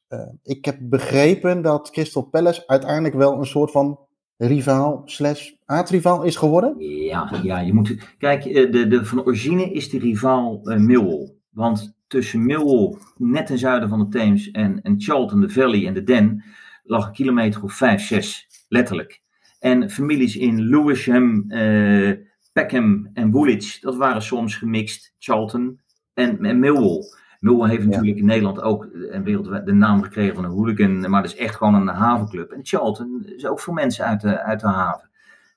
ik heb begrepen dat Crystal Palace uiteindelijk wel een soort van rivaal slash aardrivaal is geworden. Ja, ja je moet, kijk, de, de, van origine is de rivaal Millwall. Want tussen Millwall, net ten zuiden van de Theems, en, en Charlton, de Valley en de Den lag een kilometer of vijf, zes, letterlijk. En families in Lewisham, uh, Peckham en Woolwich, dat waren soms gemixt Charlton en, en Millwall. Millwall heeft natuurlijk in Nederland ook en wereldwijd de naam gekregen van een hooligan, maar dat is echt gewoon een havenclub. En Charlton is ook voor mensen uit de, uit de haven.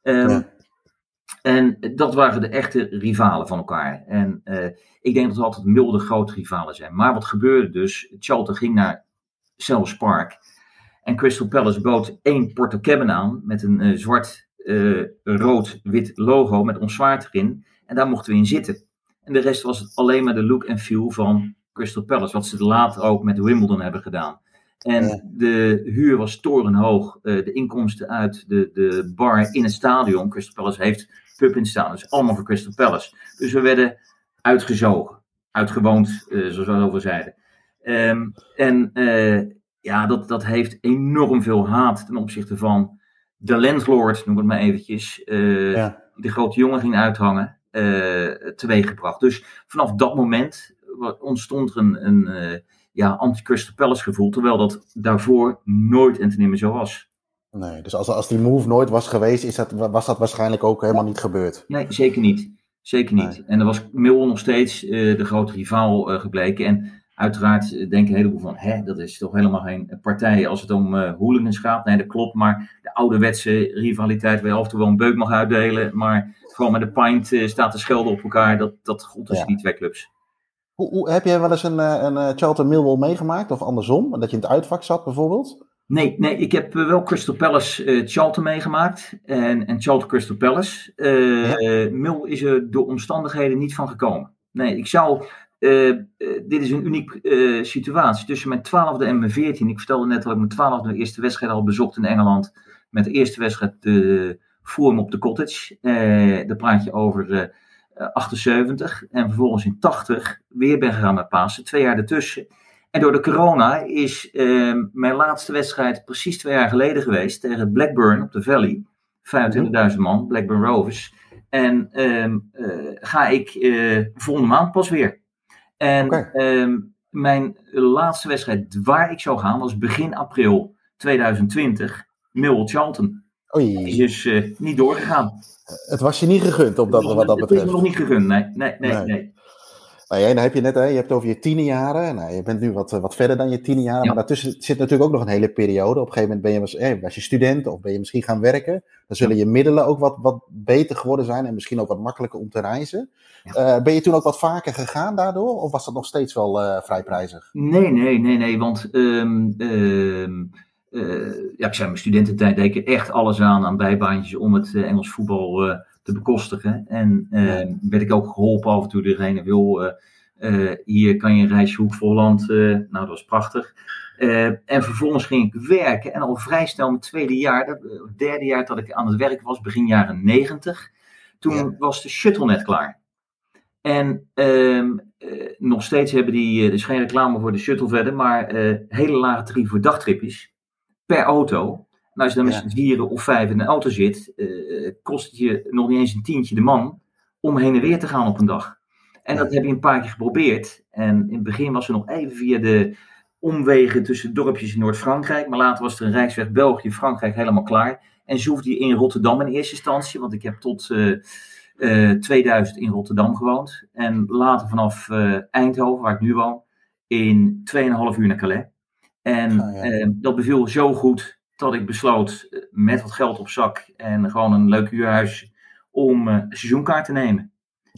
Um, En dat waren de echte rivalen van elkaar. En uh, ik denk dat het altijd milde grote rivalen zijn. Maar wat gebeurde dus? Charlton ging naar Selhurst Park. En Crystal Palace bood één Porto Cabin aan met een uh, zwart, uh, rood-wit logo met ons zwaard erin. En daar mochten we in zitten. En de rest was het alleen maar de look en feel van Crystal Palace. Wat ze later ook met Wimbledon hebben gedaan. En de huur was torenhoog. Uh, de inkomsten uit de, de bar in het stadion. Crystal Palace heeft pub in stadion. Dus allemaal voor Crystal Palace. Dus we werden uitgezogen. Uitgewoond, uh, zoals we over zeiden. Um, en uh, ja, dat, dat heeft enorm veel haat ten opzichte van de landlord, noem het maar eventjes. Ja. Die de grote jongen ging uithangen. teweeggebracht. Dus vanaf dat moment ontstond er een, een uh, ja, anti-Crystal Palace gevoel, terwijl dat daarvoor nooit en te nemen zo was. Nee, dus als, als die move nooit was geweest, is dat, was dat waarschijnlijk ook helemaal niet gebeurd. Nee, zeker niet. Zeker niet. Nee. En er was Millwall nog steeds uh, de grote rivaal uh, gebleken. En uiteraard denken een heleboel van, hè, dat is toch helemaal geen partij als het om uh, hooligans gaat. Nee, dat klopt, maar de ouderwetse rivaliteit waar je af en toe wel een beuk mag uitdelen, maar gewoon met de pint staat te schelden op elkaar, dat, dat gold tussen ja. die twee clubs. Hoe, hoe, heb jij wel eens een, een, een Charlton Millwall meegemaakt? Of andersom? Dat je in het uitvak zat bijvoorbeeld? Nee, nee ik heb wel Crystal Palace uh, Charlton meegemaakt. En, en Charlton Crystal Palace. Ja. Mill is er door omstandigheden niet van gekomen. Nee, ik zou... Uh, dit is een unieke situatie. Tussen mijn twaalfde en mijn veertien. Ik vertelde net dat ik mijn twaalfde de eerste wedstrijd al bezocht in Engeland. Met de eerste wedstrijd de Forum op de Cottage. daar praat je over 78 en vervolgens in 80 weer ben gegaan met Pasen, twee jaar ertussen. En door de corona is uh, mijn laatste wedstrijd precies twee jaar geleden geweest tegen Blackburn op de Valley. 25.000 man, Blackburn Rovers. En uh, ga ik volgende maand pas weer. En okay. mijn laatste wedstrijd waar ik zou gaan was begin april 2020, Millwall Charlton. Oei. Die is dus niet doorgegaan. Het was je niet gegund op dat, wat dat betreft. Het is nog niet gegund, nee. nee, nee, nee. nee. Nou, jij, dan heb je net, hè, je hebt het over je tienerjaren. Nou, je bent nu wat, wat verder dan je tienerjaren. Ja. Maar daartussen zit natuurlijk ook nog een hele periode. Op een gegeven moment ben je, was, eh, was je student of ben je misschien gaan werken. Dan zullen je middelen ook wat, wat beter geworden zijn en misschien ook wat makkelijker om te reizen. Ja. Uh, ben je toen ook wat vaker gegaan daardoor? Of was dat nog steeds wel uh, vrij prijzig? Nee, nee, nee, nee. Want um, um, uh, ja, ik zei mijn studententijd deed ik echt alles aan aan bijbaantjes om het Engels voetbal te bekostigen. En ja. werd ik ook geholpen af en toe degene wil, hier kan je een reisje Hoek Volland. nou, dat was prachtig. en vervolgens ging ik werken en al vrij snel mijn tweede jaar, het derde jaar dat ik aan het werk was, begin jaren negentig. Toen ja. was de shuttle net klaar. En um, uh, nog steeds hebben die, uh, dus geen reclame voor de shuttle verder, maar uh, hele lage tarieven voor dagtripjes per auto. En als je dan met z'n vieren of vijf in een auto zit, uh, kost het je nog niet eens een tientje de man om heen en weer te gaan op een dag. En dat heb je een paar keer geprobeerd. En in het begin was er nog even via de omwegen tussen dorpjes in Noord-Frankrijk. Maar later was er een Rijksweg België-Frankrijk helemaal klaar. En zoefde je in Rotterdam in eerste instantie, want ik heb tot uh, uh, 2000 in Rotterdam gewoond. En later vanaf uh, Eindhoven, waar ik nu woon, in 2,5 uur naar Calais. En oh, ja. eh, dat beviel zo goed dat ik besloot eh, met wat geld op zak en gewoon een leuk huurhuis om uh, een seizoenkaart te nemen.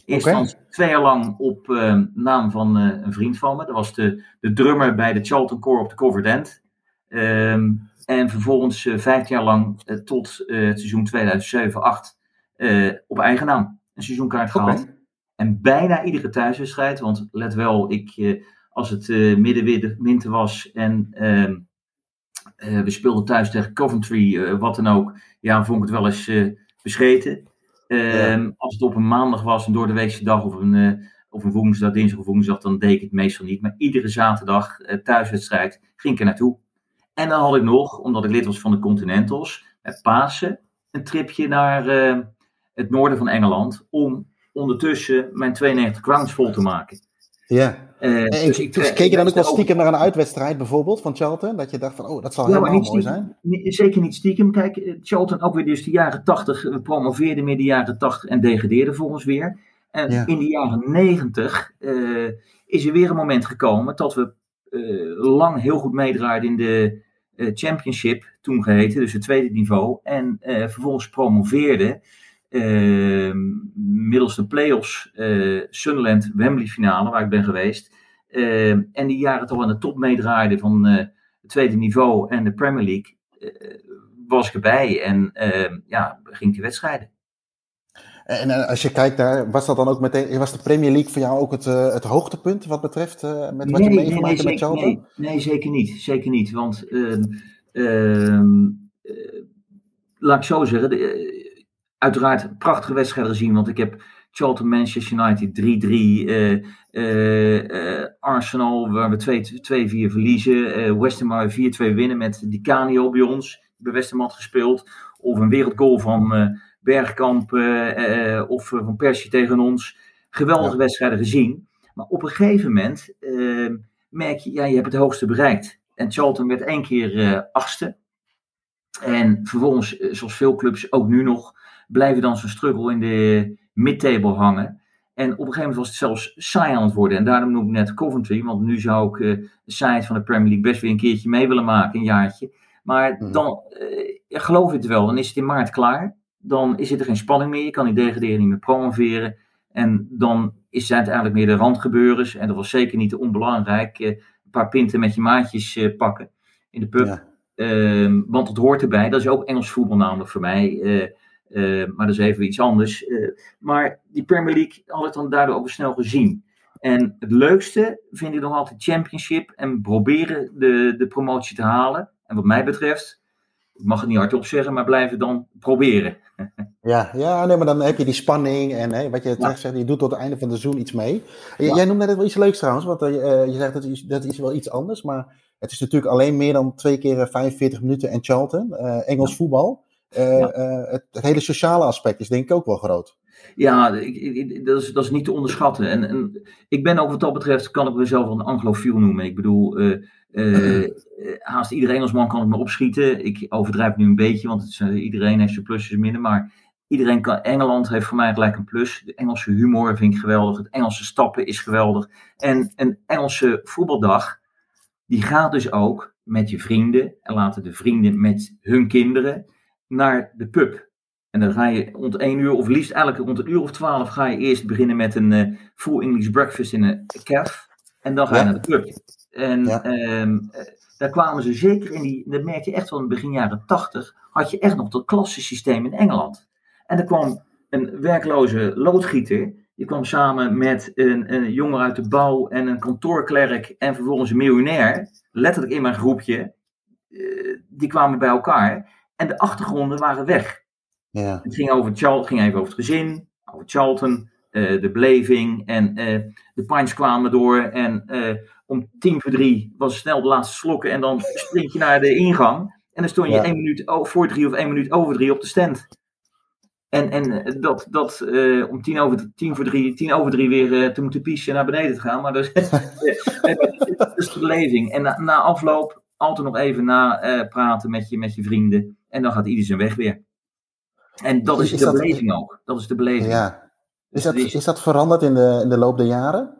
Eerst okay. twee jaar lang op uh, naam van uh, een vriend van me. Dat was de, de drummer bij de Charlton Core op de Covered End. Um, en vervolgens uh, vijf jaar lang tot het seizoen 2007-8 op eigen naam een seizoenkaart okay. gehad. En bijna iedere thuiswedstrijd, want let wel, ik als het middenwinter was en uh, uh, we speelden thuis tegen Coventry, uh, wat dan ook, ja, vond ik het wel eens bescheten. Ja. Ehm, als het op een maandag was, een door de weekse dag of een, of een woensdag, dinsdag of woensdag, dan deed ik het meestal niet. Maar iedere zaterdag thuiswedstrijd ging ik er naartoe. En dan had ik nog, omdat ik lid was van de Continentals, met Pasen, een tripje naar het noorden van Engeland om ondertussen mijn 92 crowns vol te maken. Ja. Uh, dus ik, dus keek je dan ook wel stiekem naar een uitwedstrijd bijvoorbeeld van Charlton? Dat je dacht van, oh, dat zal ja, helemaal mooi zijn? Niet, zeker niet stiekem. Kijk, Charlton ook weer dus de jaren tachtig. We promoveerden meer de jaren tachtig en degradeerden volgens weer. En in de jaren negentig uh, is er weer een moment gekomen dat we uh, lang heel goed meedraaiden in de championship, toen geheten, dus het tweede niveau. En vervolgens promoveerden middels de play-offs uh, Sunderland Wembley finale, waar ik ben geweest. Uh, en die jaren toch aan de top meedraaide van uh, het tweede niveau en de Premier League, was ik erbij en ehm, ja, ging de wedstrijden. En als je kijkt naar, was dat dan ook meteen, was de Premier League voor jou ook het, het hoogtepunt wat betreft met wat nee, je meegemaakt nee, hebt met Charlton? Nee, nee, zeker niet. Zeker niet. Want ehm, laat ik zo zeggen, de, uiteraard prachtige wedstrijden gezien, want ik heb Charlton Manchester United 3-3, uh, uh, uh, Arsenal waar we 2-4 verliezen, West Ham 4-2 winnen met Di Canio bij ons, bij West Ham had gespeeld, of een wereldgoal van Bergkamp of van Persie tegen ons. Geweldige ja. wedstrijden gezien, maar op een gegeven moment merk je, ja, je hebt het hoogste bereikt. En Charlton werd één keer achtste. En vervolgens, zoals veel clubs ook nu nog, blijven dan zo'n struggle in de mid-table hangen. En op een gegeven moment was het zelfs saai aan het worden. En daarom noem ik net Coventry, want nu zou ik uh, de site van de Premier League best weer een keertje mee willen maken, een jaartje. Maar mhm. dan uh, geloof je het wel, dan is het in maart klaar. Dan is er geen spanning meer, je kan die degradering niet meer promoveren. En dan is het uiteindelijk meer de randgebeurens. En dat was zeker niet onbelangrijk. Uh, een paar pinten met je maatjes pakken in de pub. Ja. Ehm, want het hoort erbij. Dat is ook Engels voetbal namelijk voor mij. Uh, maar dat is even iets anders. Uh, maar die Premier League had ik dan daardoor ook snel gezien. En het leukste vind ik nog altijd Championship en proberen de, de promotie te halen. En wat mij betreft, ik mag het niet hardop zeggen, maar blijven dan proberen. ja, ja nee, maar dan heb je die spanning en hè, wat je terecht zegt, je doet tot het einde van het seizoen iets mee. Ja. Jij noemde net wel iets leuks trouwens, want uh, je zegt dat is, dat is wel iets anders, maar het is natuurlijk alleen meer dan twee keer 45 minuten en Charlton, Engels voetbal. Uh, uh, het, het, hele sociale aspect is denk ik ook wel groot. Ja, ik, ik, dat, is, dat is niet te onderschatten. En, en, ik ben ook wat dat betreft, kan ik mezelf een anglofiel noemen. Ik bedoel, uh, haast iedere Engelsman kan het me opschieten. Ik overdrijf nu een beetje, want het is, iedereen heeft zijn plusjes en minnen. Maar iedereen kan, Engeland heeft voor mij gelijk een plus. De Engelse humor vind ik geweldig. Het Engelse stappen is geweldig. En een Engelse voetbaldag, die gaat dus ook met je vrienden. En laten de vrienden met hun kinderen naar de pub. En dan ga je rond één uur, of liefst eigenlijk rond een uur of twaalf, ga je eerst beginnen met een uh, full English breakfast in een caf. En dan ga je naar de pub. En ja. um, daar kwamen ze zeker in die, dat merk je echt in begin jaren tachtig, had je echt nog dat klassensysteem in Engeland. En er kwam een werkloze loodgieter, die kwam samen met een, een jongen uit de bouw en een kantoorklerk en vervolgens een miljonair, letterlijk in mijn groepje, uh, die kwamen bij elkaar. En de achtergronden waren weg. Ja. Het ging, over Charl ging even over het gezin, over Charlton, uh, de beleving. En uh, de pints kwamen door. En uh, om tien voor drie was snel de laatste slokken. En dan sprint je naar de ingang. En dan stond je ja. één minuut voor drie of één minuut over drie op de stand. En, en dat, dat om tien, over, tien, voor drie, tien over drie weer te moeten piezen naar beneden te gaan. Maar dat is, dat is de beleving. En na, na afloop altijd nog even na praten met je, met je vrienden. En dan gaat ieder zijn weg weer. En dat is, is de dat, beleving ook. Dat is de beleving. Ja. Is, dat, is dat veranderd in de, in de loop der jaren?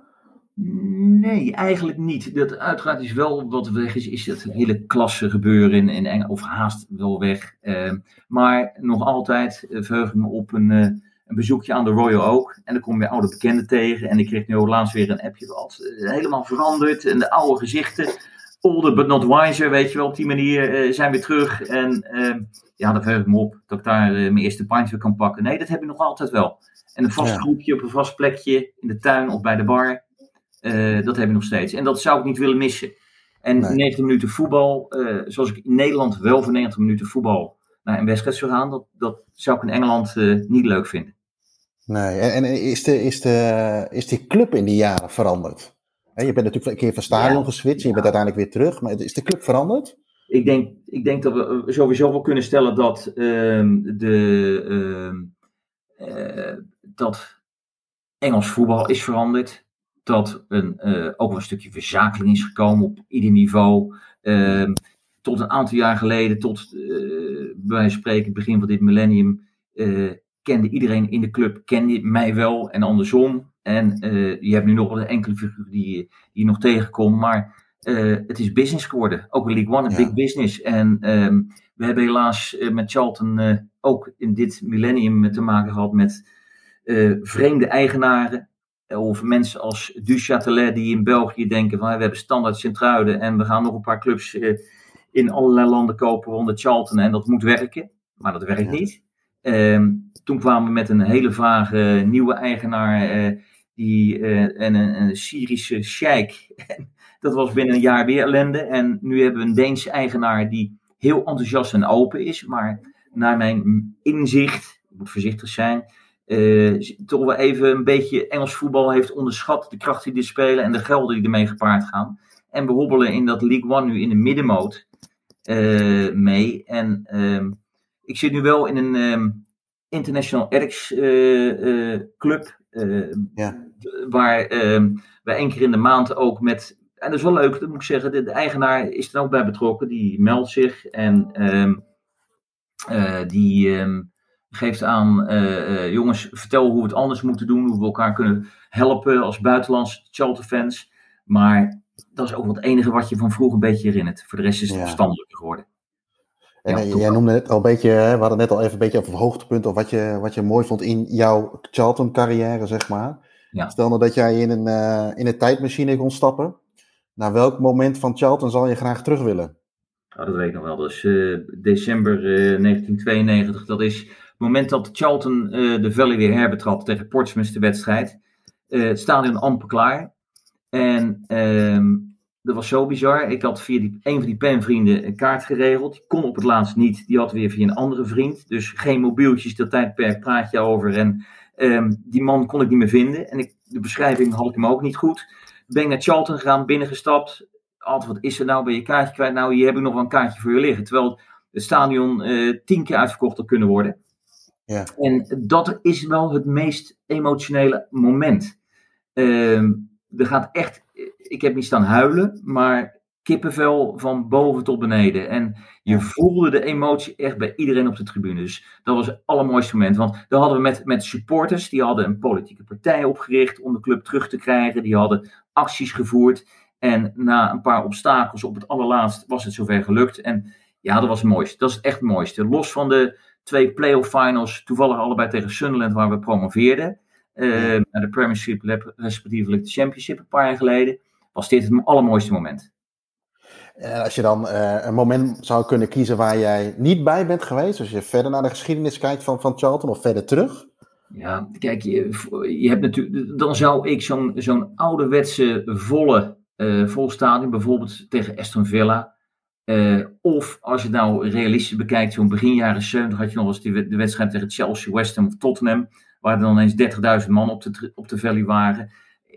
Nee, eigenlijk niet. Dat uiteraard is wel wat weg is, is het hele klasse gebeuren in, in Engeland, of haast wel weg. Uh, maar nog altijd uh, verheug ik me op een, uh, een bezoekje aan de Royal Oak. En dan kom je oude bekenden tegen. En ik kreeg nu laatst weer een appje wat helemaal veranderd. En de oude gezichten older but not wiser, weet je wel, op die manier uh, zijn we terug. En uh, ja, dat verheug ik me op dat ik daar uh, mijn eerste pint weer kan pakken. Nee, dat heb ik nog altijd wel. En een vast ja. groepje op een vast plekje in de tuin of bij de bar, dat heb ik nog steeds. En dat zou ik niet willen missen. En nee. 90 minuten voetbal, zoals ik in Nederland wel voor 90 minuten voetbal naar een wedstrijd zou gaan, dat, dat zou ik in Engeland niet leuk vinden. Nee, en, en is, de, is, de, is die club in die jaren veranderd? Je bent natuurlijk een keer van stadion ja, geswitcht en je bent uiteindelijk weer terug. Maar is de club veranderd? Ik denk, ik denk dat we sowieso wel kunnen stellen dat, uh, de, uh, uh, dat Engels voetbal is veranderd. dat een, ook een stukje verzakeling is gekomen op ieder niveau. Ehm, tot een aantal jaar geleden, tot bij wijze van spreken, begin van dit millennium, kende iedereen in de club, kende mij wel en andersom. En je hebt nu nog een enkele figuur die, die je nog tegenkomt, maar het is business geworden. Ook een League One, een big business. En ehm, we hebben helaas met Charlton ook in dit millennium te maken gehad met vreemde eigenaren. Of mensen als Du die in België denken van we hebben standaard Centruiden en we gaan nog een paar clubs in allerlei landen kopen onder Charlton en dat moet werken. Maar dat werkt niet. Ehm, toen kwamen we met een hele vage nieuwe eigenaar die, uh, en een, Syrische sheik. dat was binnen een jaar weer ellende. En nu hebben we een Deense eigenaar die heel enthousiast en open is. Maar naar mijn inzicht, ik moet voorzichtig zijn, uh, toch wel even een beetje Engels voetbal heeft onderschat. De kracht die die spelen en de gelden die ermee gepaard gaan. En we hobbelen in dat League One nu in de middenmoot mee. En ehm, ik zit nu wel in een um, International Eric's uh, uh, club. Uh, ja. Waar ehm, we één keer in de maand ook met. En dat is wel leuk, dat moet ik zeggen. De, de eigenaar is er ook bij betrokken. Die meldt zich en um, die um, geeft aan: jongens, vertel hoe we het anders moeten doen. Hoe we elkaar kunnen helpen als buitenlandse Charlton fans. Maar dat is ook wel het enige wat je van vroeger een beetje herinnert. Voor de rest is het ja. verstandelijker geworden. En ja, jij noemde het al een beetje, we hadden net al even een beetje over hoogtepunt of wat je, wat je mooi vond in jouw Charlton-carrière, zeg maar. Ja. Stel nou dat jij in een, uh, in een tijdmachine kon stappen. Naar welk moment van Charlton zal je graag terug willen? Oh, dat weet ik nog wel. Is uh, december uh, 1992. Dat is het moment dat Charlton de Valley weer herbetrad tegen Portsmouth de wedstrijd. het stadion amper klaar. En ehm, dat was zo bizar. Ik had via die, een van die penvrienden een kaart geregeld. Die kon op het laatst niet. Die had weer via een andere vriend. Dus geen mobieltjes, dat tijdperk praat je over. En um, die man kon ik niet meer vinden. En ik, de beschrijving had ik hem ook niet goed. Ben ik naar Charlton gegaan, binnengestapt. Altijd, wat is er nou? Ben je kaartje kwijt? Nou, hier heb ik nog wel een kaartje voor je liggen. Terwijl het stadion uh, tien keer uitverkocht had kunnen worden. Ja. En dat is wel het meest emotionele moment. Um, er gaat echt ik heb niet staan huilen, maar kippenvel van boven tot beneden. En je voelde de emotie echt bij iedereen op de tribune. Dus dat was het allermooiste moment. Want daar hadden we met, met supporters, die hadden een politieke partij opgericht om de club terug te krijgen. Die hadden acties gevoerd. En na een paar obstakels op het allerlaatst was het zover gelukt. En ja, dat was het mooiste. Dat is echt het mooiste. Los van de twee playoff finals, toevallig allebei tegen Sunderland, waar we promoveerden. Uh, naar de Premiership, respectievelijk de Championship een paar jaar geleden was dit het allermooiste moment. En als je dan uh, een moment zou kunnen kiezen waar jij niet bij bent geweest, als je verder naar de geschiedenis kijkt van, van Charlton of verder terug? Ja, kijk, je, je hebt natuurlijk, dan zou ik zo'n zo'n ouderwetse volle uh, vol stadion, bijvoorbeeld tegen Aston Villa, uh, of als je het nou realistisch bekijkt, zo'n begin jaren 70 had je nog eens die, de wedstrijd tegen Chelsea, West Ham of Tottenham, waar er dan eens 30.000 man op de, op de valley waren,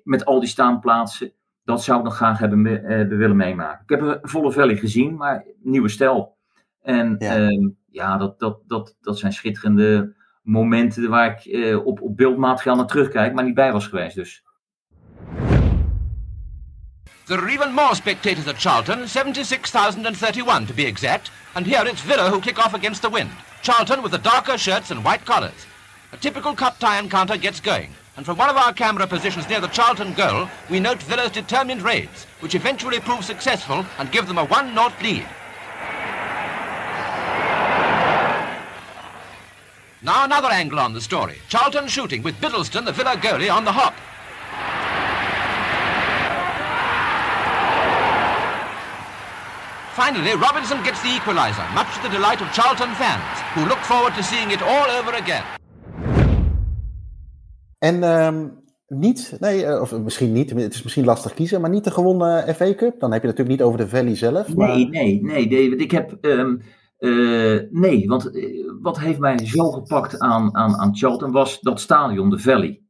met al die staanplaatsen dat zou ik nog graag hebben uh, willen meemaken. Ik heb een volle valley gezien, maar nieuwe stijl. En ja, uh, ja dat, dat, dat, dat zijn schitterende momenten waar ik uh, op, op beeldmateriaal naar terugkijk, maar niet bij was geweest dus. There are even more spectators at Charlton, 76,031 to be exact, and here it's Villa who kick off against the wind. Charlton with the darker shirts and white collars. A typical cup tie encounter gets going. And from one of our camera positions near the Charlton goal, we note Villa's determined raids, which eventually prove successful and give them a 1-0 lead. Now another angle on the story. Charlton shooting with Biddleston, the Villa goalie, on the hop. Finally, Robinson gets the equaliser, much to the delight of Charlton fans, who look forward to seeing it all over again. En um, niet, nee, eh, of misschien niet, het is misschien lastig kiezen, maar niet de gewonnen FA Cup. Dan heb je natuurlijk niet over de Valley zelf. Maar... Nee, nee, nee, David. Ik heb. Um, uh, nee, want uh, wat heeft mij zo gepakt aan, aan, aan Charlton was dat stadion, de Valley.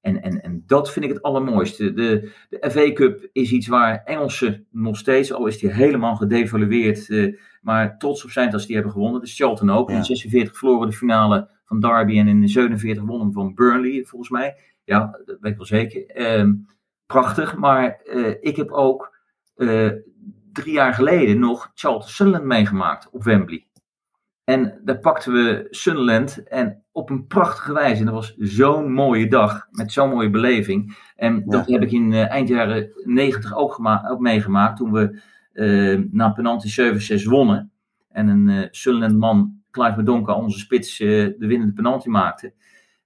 En, en, en dat vind ik het allermooiste. De, de FA Cup is iets waar Engelsen nog steeds, al is die helemaal gedevalueerd, uh, maar trots op zijn ze die hebben gewonnen. Dus Charlton ook. Ja. In 46 verloren de finale van Derby en in de 47 wonnen van Burnley, volgens mij. Ja, dat weet ik wel zeker. Um, prachtig. Maar ik heb ook drie jaar geleden nog Charlton Sunderland meegemaakt op Wembley. En daar pakten we Sunderland en op een prachtige wijze. En dat was zo'n mooie dag, met zo'n mooie beleving. En dat heb ik in uh, eind jaren 90 ook, ook meegemaakt, toen we na penalty 7-6 wonnen. En een Sunderland man, Clive Medonka, onze spits, de winnende penalty maakte.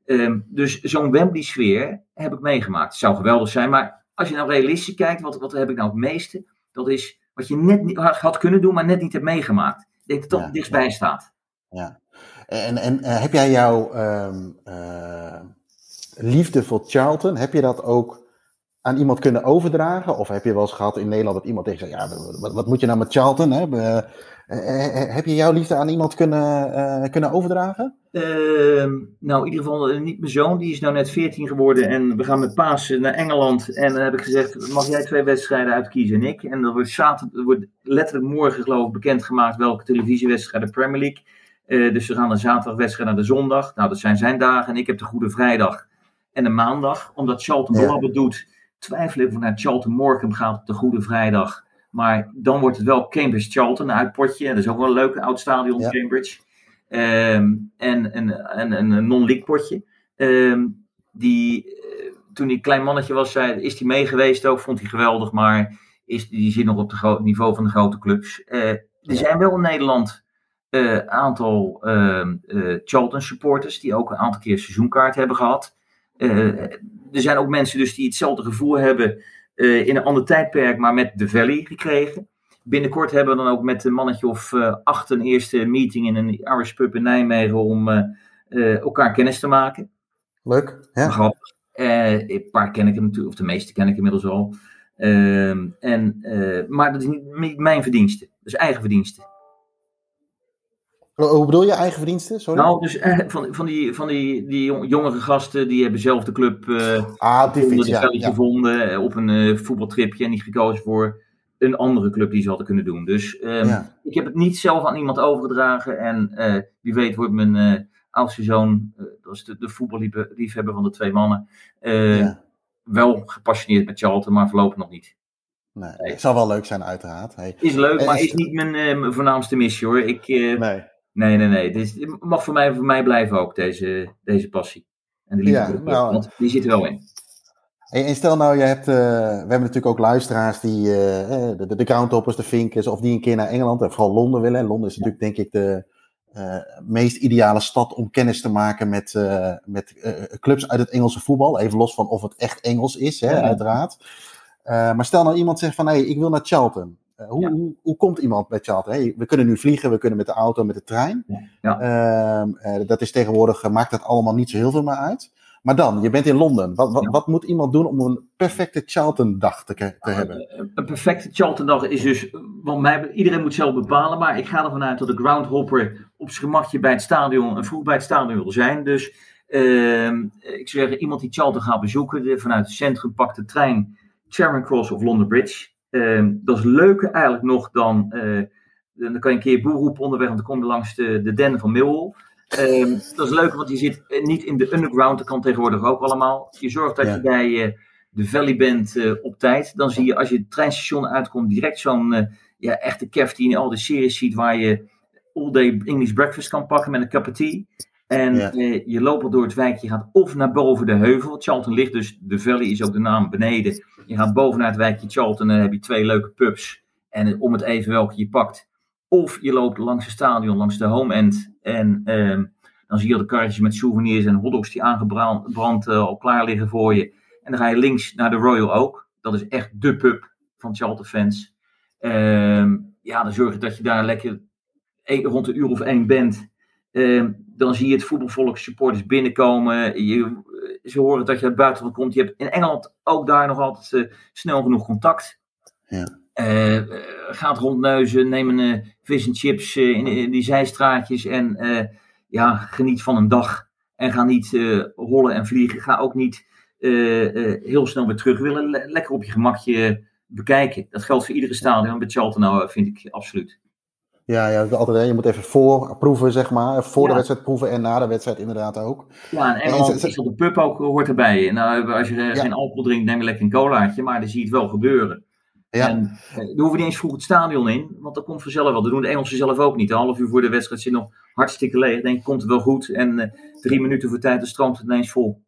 Um, dus zo'n Wembley sfeer heb ik meegemaakt. Het zou geweldig zijn, maar als je nou realistisch kijkt, wat, wat heb ik nou het meeste? Dat is wat je net niet had kunnen doen, maar net niet hebt meegemaakt. Ik denk dat het toch dichtstbij staat. Ja. En, en uh, heb jij jouw um, uh, liefde voor Charlton, heb je dat ook aan iemand kunnen overdragen? Of heb je wel eens gehad in Nederland dat iemand tegen zei, ja, wat, wat moet je nou met Charlton? Hè? Uh, heb je jouw liefde aan iemand kunnen, kunnen overdragen? Ehm, nou, in ieder geval niet mijn zoon, die is nou net 14 geworden en we gaan met Pasen naar Engeland. En dan heb ik gezegd, mag jij twee wedstrijden uitkiezen en ik? En dan wordt, zaterdag, wordt letterlijk morgen geloof ik bekendgemaakt welke televisiewedstrijden Premier League dus we gaan de zaterdagwedstrijd naar de zondag. Nou, dat zijn zijn dagen. En ik heb de Goede Vrijdag en de maandag. Omdat Charlton ja. doet, twijfel ik of naar Charlton Morecambe gaat op de Goede Vrijdag. Maar dan wordt het wel Cambridge Charlton, een uitpotje. En dat is ook wel een leuk oud stadion, ja. Cambridge. Um, en een, een non-league potje. Um, die, uh, toen hij een klein mannetje was, zei, is hij mee geweest ook. Vond hij geweldig, maar is, die zit nog op het niveau van de grote clubs. Uh, er zijn wel in Nederland uh, aantal uh, uh, Charlton supporters die ook een aantal keer seizoenkaart hebben gehad. Er zijn ook mensen dus die hetzelfde gevoel hebben in een ander tijdperk, maar met de Valley gekregen. Binnenkort hebben we dan ook met een mannetje of acht een eerste meeting in een Irish pub in Nijmegen om elkaar kennis te maken. Leuk, ja. Grappig. een paar ken ik hem natuurlijk, of de meeste ken ik inmiddels al. Ehm, en, maar dat is niet mijn verdienste, dat is eigen verdienste. Hoe bedoel je eigen verdiensten? Sorry. Nou, dus eh, van, van, die, van die, die jongere gasten, die hebben zelf de club uh, ah, ja, ja. gevonden op een uh, voetbaltripje en niet gekozen voor een andere club die ze hadden kunnen doen. Dus um, ja. ik heb het niet zelf aan iemand overgedragen en uh, wie weet wordt mijn oudste zoon, dat is de, de voetballiefhebber van de twee mannen, wel gepassioneerd met Charlton, maar voorlopig nog niet. Nee, het zal wel leuk zijn uiteraard. Hey. Is leuk, maar is niet mijn, mijn voornaamste missie hoor. Ik, nee. Nee, nee, nee. Dit mag voor mij, voor mij blijven ook, deze, deze passie. En de liefde ja, nou, want die zit er wel in. En stel nou, je hebt, uh, we hebben natuurlijk ook luisteraars die, uh, de, de, de groundhoppers, de vinkers, of die een keer naar Engeland en vooral Londen willen. Londen is natuurlijk denk ik de uh, meest ideale stad om kennis te maken met, met clubs uit het Engelse voetbal. Even los van of het echt Engels is, hè, ja. uiteraard. maar stel nou iemand zegt van, hé, hey, ik wil naar Charlton. Uh, hoe, ja. hoe, hoe, komt iemand bij Charlton? Hey, we kunnen nu vliegen, we kunnen met de auto, met de trein. Ja. Uh, uh, dat is tegenwoordig, maakt dat allemaal niet zo heel veel meer uit. Maar dan, je bent in Londen. Wat, wat, wat moet iemand doen om een perfecte Charlton-dag te, te hebben? Een perfecte Charlton-dag is dus, want mij, iedereen moet zelf bepalen, maar ik ga ervan uit dat de groundhopper op zijn gemakje bij het stadion en vroeg bij het stadion wil zijn. Dus ehm, ik zou zeggen, iemand die Charlton gaat bezoeken, vanuit het centrum pakt de trein Charing Cross of London Bridge. Uh, dat is leuker eigenlijk nog dan. Uh, dan kan je een keer boer roepen onderweg, want dan kom je langs de, de den van Millwall. Uh, dat is leuk, want je zit niet in de underground, dat kan tegenwoordig ook allemaal. Je zorgt dat ja. je bij uh, de Valley bent op tijd. Dan zie je als je het treinstation uitkomt, direct zo'n ja, echte kef die in al die series ziet, waar je all day English breakfast kan pakken met een cup of tea. En ja. uh, je loopt door het wijkje, je gaat of naar boven de heuvel. Charlton ligt dus, de Valley is ook de naam beneden. Je gaat boven naar het wijkje Charlton en dan heb je twee leuke pubs. En om het even welke je pakt. Of je loopt langs het stadion, langs de home end. En uh, dan zie je al de karretjes met souvenirs en hotdogs die aangebrand uh, al klaar liggen voor je. En dan ga je links naar de Royal Oak. Dat is echt de pub van Charlton fans. Ehm, ja, dan zorg je dat je daar lekker rond een uur of één bent. Ehm, dan zie je het voetbalvolk supporters binnenkomen. Je, ze horen dat je uit het buitenland komt. Je hebt in Engeland ook daar nog altijd uh, snel genoeg contact. Ja. Uh, gaat rondneuzen, neem een uh, vis en chips in, in, die zijstraatjes en ja, geniet van een dag. En ga niet rollen en vliegen. Ga ook niet heel snel weer terug willen. Le lekker op je gemakje bekijken. Dat geldt voor iedere stadion. Bij Charlton nou, vind ik absoluut. Ja, ja altijd, hè, je moet even voorproeven, zeg maar. Voor de wedstrijd proeven en na de wedstrijd inderdaad ook. Ja, en En Engeland is de pub ook hoort erbij. En nou, als je eh, geen alcohol drinkt, neem je lekker een colaatje. Maar dan zie je het wel gebeuren. Ja. En eh, dan hoeven we niet eens vroeg het stadion in. Want dat komt vanzelf wel. Dat doen de Engelsen zelf ook niet. Een half uur voor de wedstrijd zit nog hartstikke leeg. Dan denk komt het wel goed. En eh, drie minuten voor tijd, dan stroomt het ineens vol.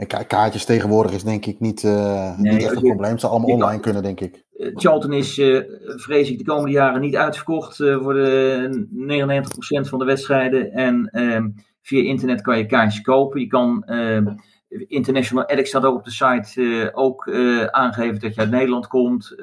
En ka- kaartjes tegenwoordig is denk ik niet, eh, Nee, niet echt een probleem. Het zal allemaal kan- online kunnen, denk ik. Eh, Charlton is, eh, vrees ik, de komende jaren niet uitverkocht voor de 99% van de wedstrijden. En ehm, via internet kan je kaartjes kopen. Je kan, ehm, International Addict staat ook op de site, ook aangeven dat je uit Nederland komt.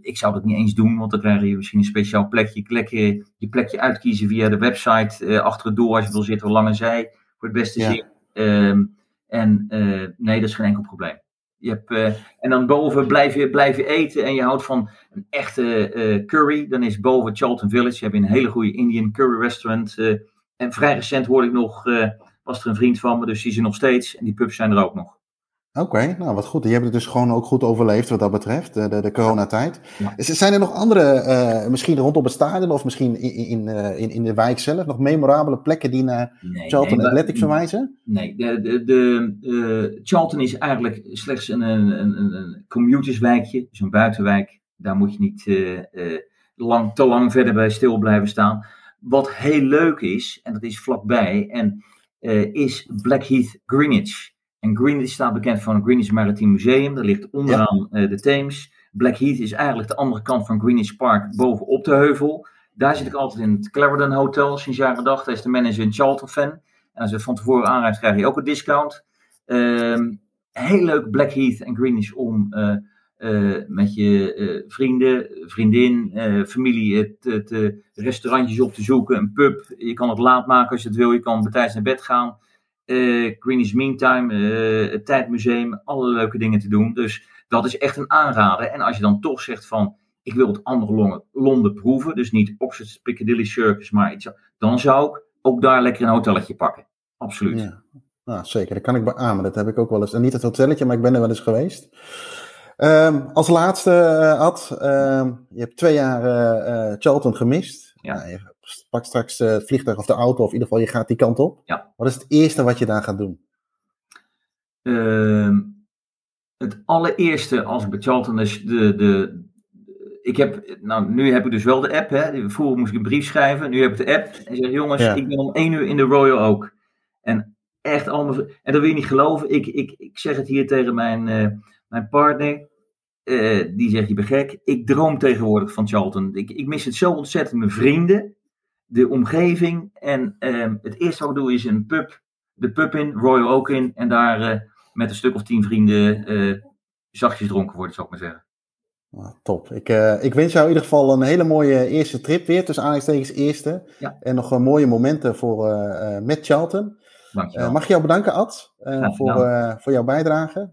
Ik zou dat niet eens doen, want dan krijg je misschien een speciaal plekje. Lekker je plekje uitkiezen via de website, eh, achter het door als je wil zitten, lange zij, voor het beste Ja. zin. Ehm, en eh, nee, dat is geen enkel probleem. Je hebt, eh, en dan boven blijf je, blijf je eten en je houdt van een echte eh, curry. Dan is boven Charlton Village, je een hele goede Indian curry restaurant. en vrij recent hoorde ik nog, was er een vriend van me, dus die is er nog steeds. En die pubs zijn er ook nog. Oké, nou wat goed. Je hebt het dus gewoon ook goed overleefd wat dat betreft, de, de, de coronatijd. Ja. Zijn er nog andere, eh, misschien rondom het stadion of misschien in, in, eh, in, in de wijk zelf, nog memorabele plekken die naar Nee, Charlton nee, Athletic maar- verwijzen? Nee, de, de, de, eh, Charlton is eigenlijk slechts een, een, een, een commuterswijkje, dus een buitenwijk. Daar moet je niet eh, eh, lang, te lang verder bij stil blijven staan. Wat heel leuk is, en dat is vlakbij, en, eh, is Blackheath Greenwich. En Greenwich staat bekend van het Greenwich Maritime Museum. Dat ligt onderaan eh, de Theems. Blackheath is eigenlijk de andere kant van Greenwich Park, bovenop de heuvel. Daar zit ik altijd in het Clarendon Hotel sinds jaren dag. Daar is de manager een Charlton-fan. En als je van tevoren aanrijdt, krijg je ook een discount. Ehm, heel leuk Blackheath en Greenwich om eh, eh, met je vrienden, vriendin, familie het, het restaurantjes op te zoeken, een pub. Je kan het laat maken als je het wil. Je kan betijds naar bed gaan. Eh Greenwich Meantime, eh, het Tijdmuseum, alle leuke dingen te doen. Dus dat is echt een aanrader. En als je dan toch zegt van, ik wil het andere Londen, Londen proeven, dus niet Oxford Piccadilly Circus, maar iets, dan zou ik ook daar lekker een hotelletje pakken. Absoluut. Ja, nou, zeker. Dat kan ik beamen. Dat heb ik ook wel eens. En niet het hotelletje, maar ik ben er wel eens geweest. Ehm, als laatste, eh, Ad, ehm, je hebt twee jaar eh, Charlton gemist. Ja. Nou, je pakt straks eh, het vliegtuig of de auto, of in ieder geval je gaat die kant op. Ja. Wat is het eerste wat je daar gaat doen? Ehm, het allereerste als ik bij Charlton is de, de, ik heb, nou nu heb ik dus wel de app, hè. Vroeger moest ik een brief schrijven, nu heb ik de app. En zeg jongens, Ja. ik ben om één uur in de Royal Oak. En echt allemaal, en dat wil je niet geloven. Ik, ik, ik zeg het hier tegen mijn, eh, mijn partner. Eh, die zegt, je bent gek. Ik droom tegenwoordig van Charlton. Ik, ik mis het zo ontzettend. Mijn vrienden, de omgeving. En ehm, het eerste wat ik doe is een pub. De pub in, Royal Oak in. En daar eh, met een stuk of tien vrienden eh, zachtjes dronken worden, zou ik maar zeggen. Nou, top. Ik, eh, ik wens jou in ieder geval een hele mooie eerste trip weer. Tussen aanhalingstekens eerste. Ja. En nog mooie momenten voor, met Charlton. Dankjewel. Mag ik jou bedanken, Ad, voor, voor jouw bijdrage.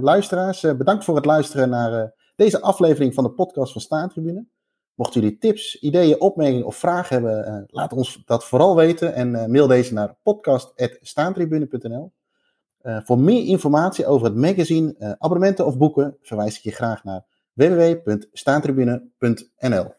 Luisteraars, bedankt voor het luisteren naar deze aflevering van de podcast van Staantribune. Mochten jullie tips, ideeën, opmerkingen of vragen hebben, eh, laat ons dat vooral weten en eh, mail deze naar podcast.staantribune.nl. Eh, voor meer informatie over het magazine, abonnementen of boeken verwijs ik je graag naar www.staantribune.nl.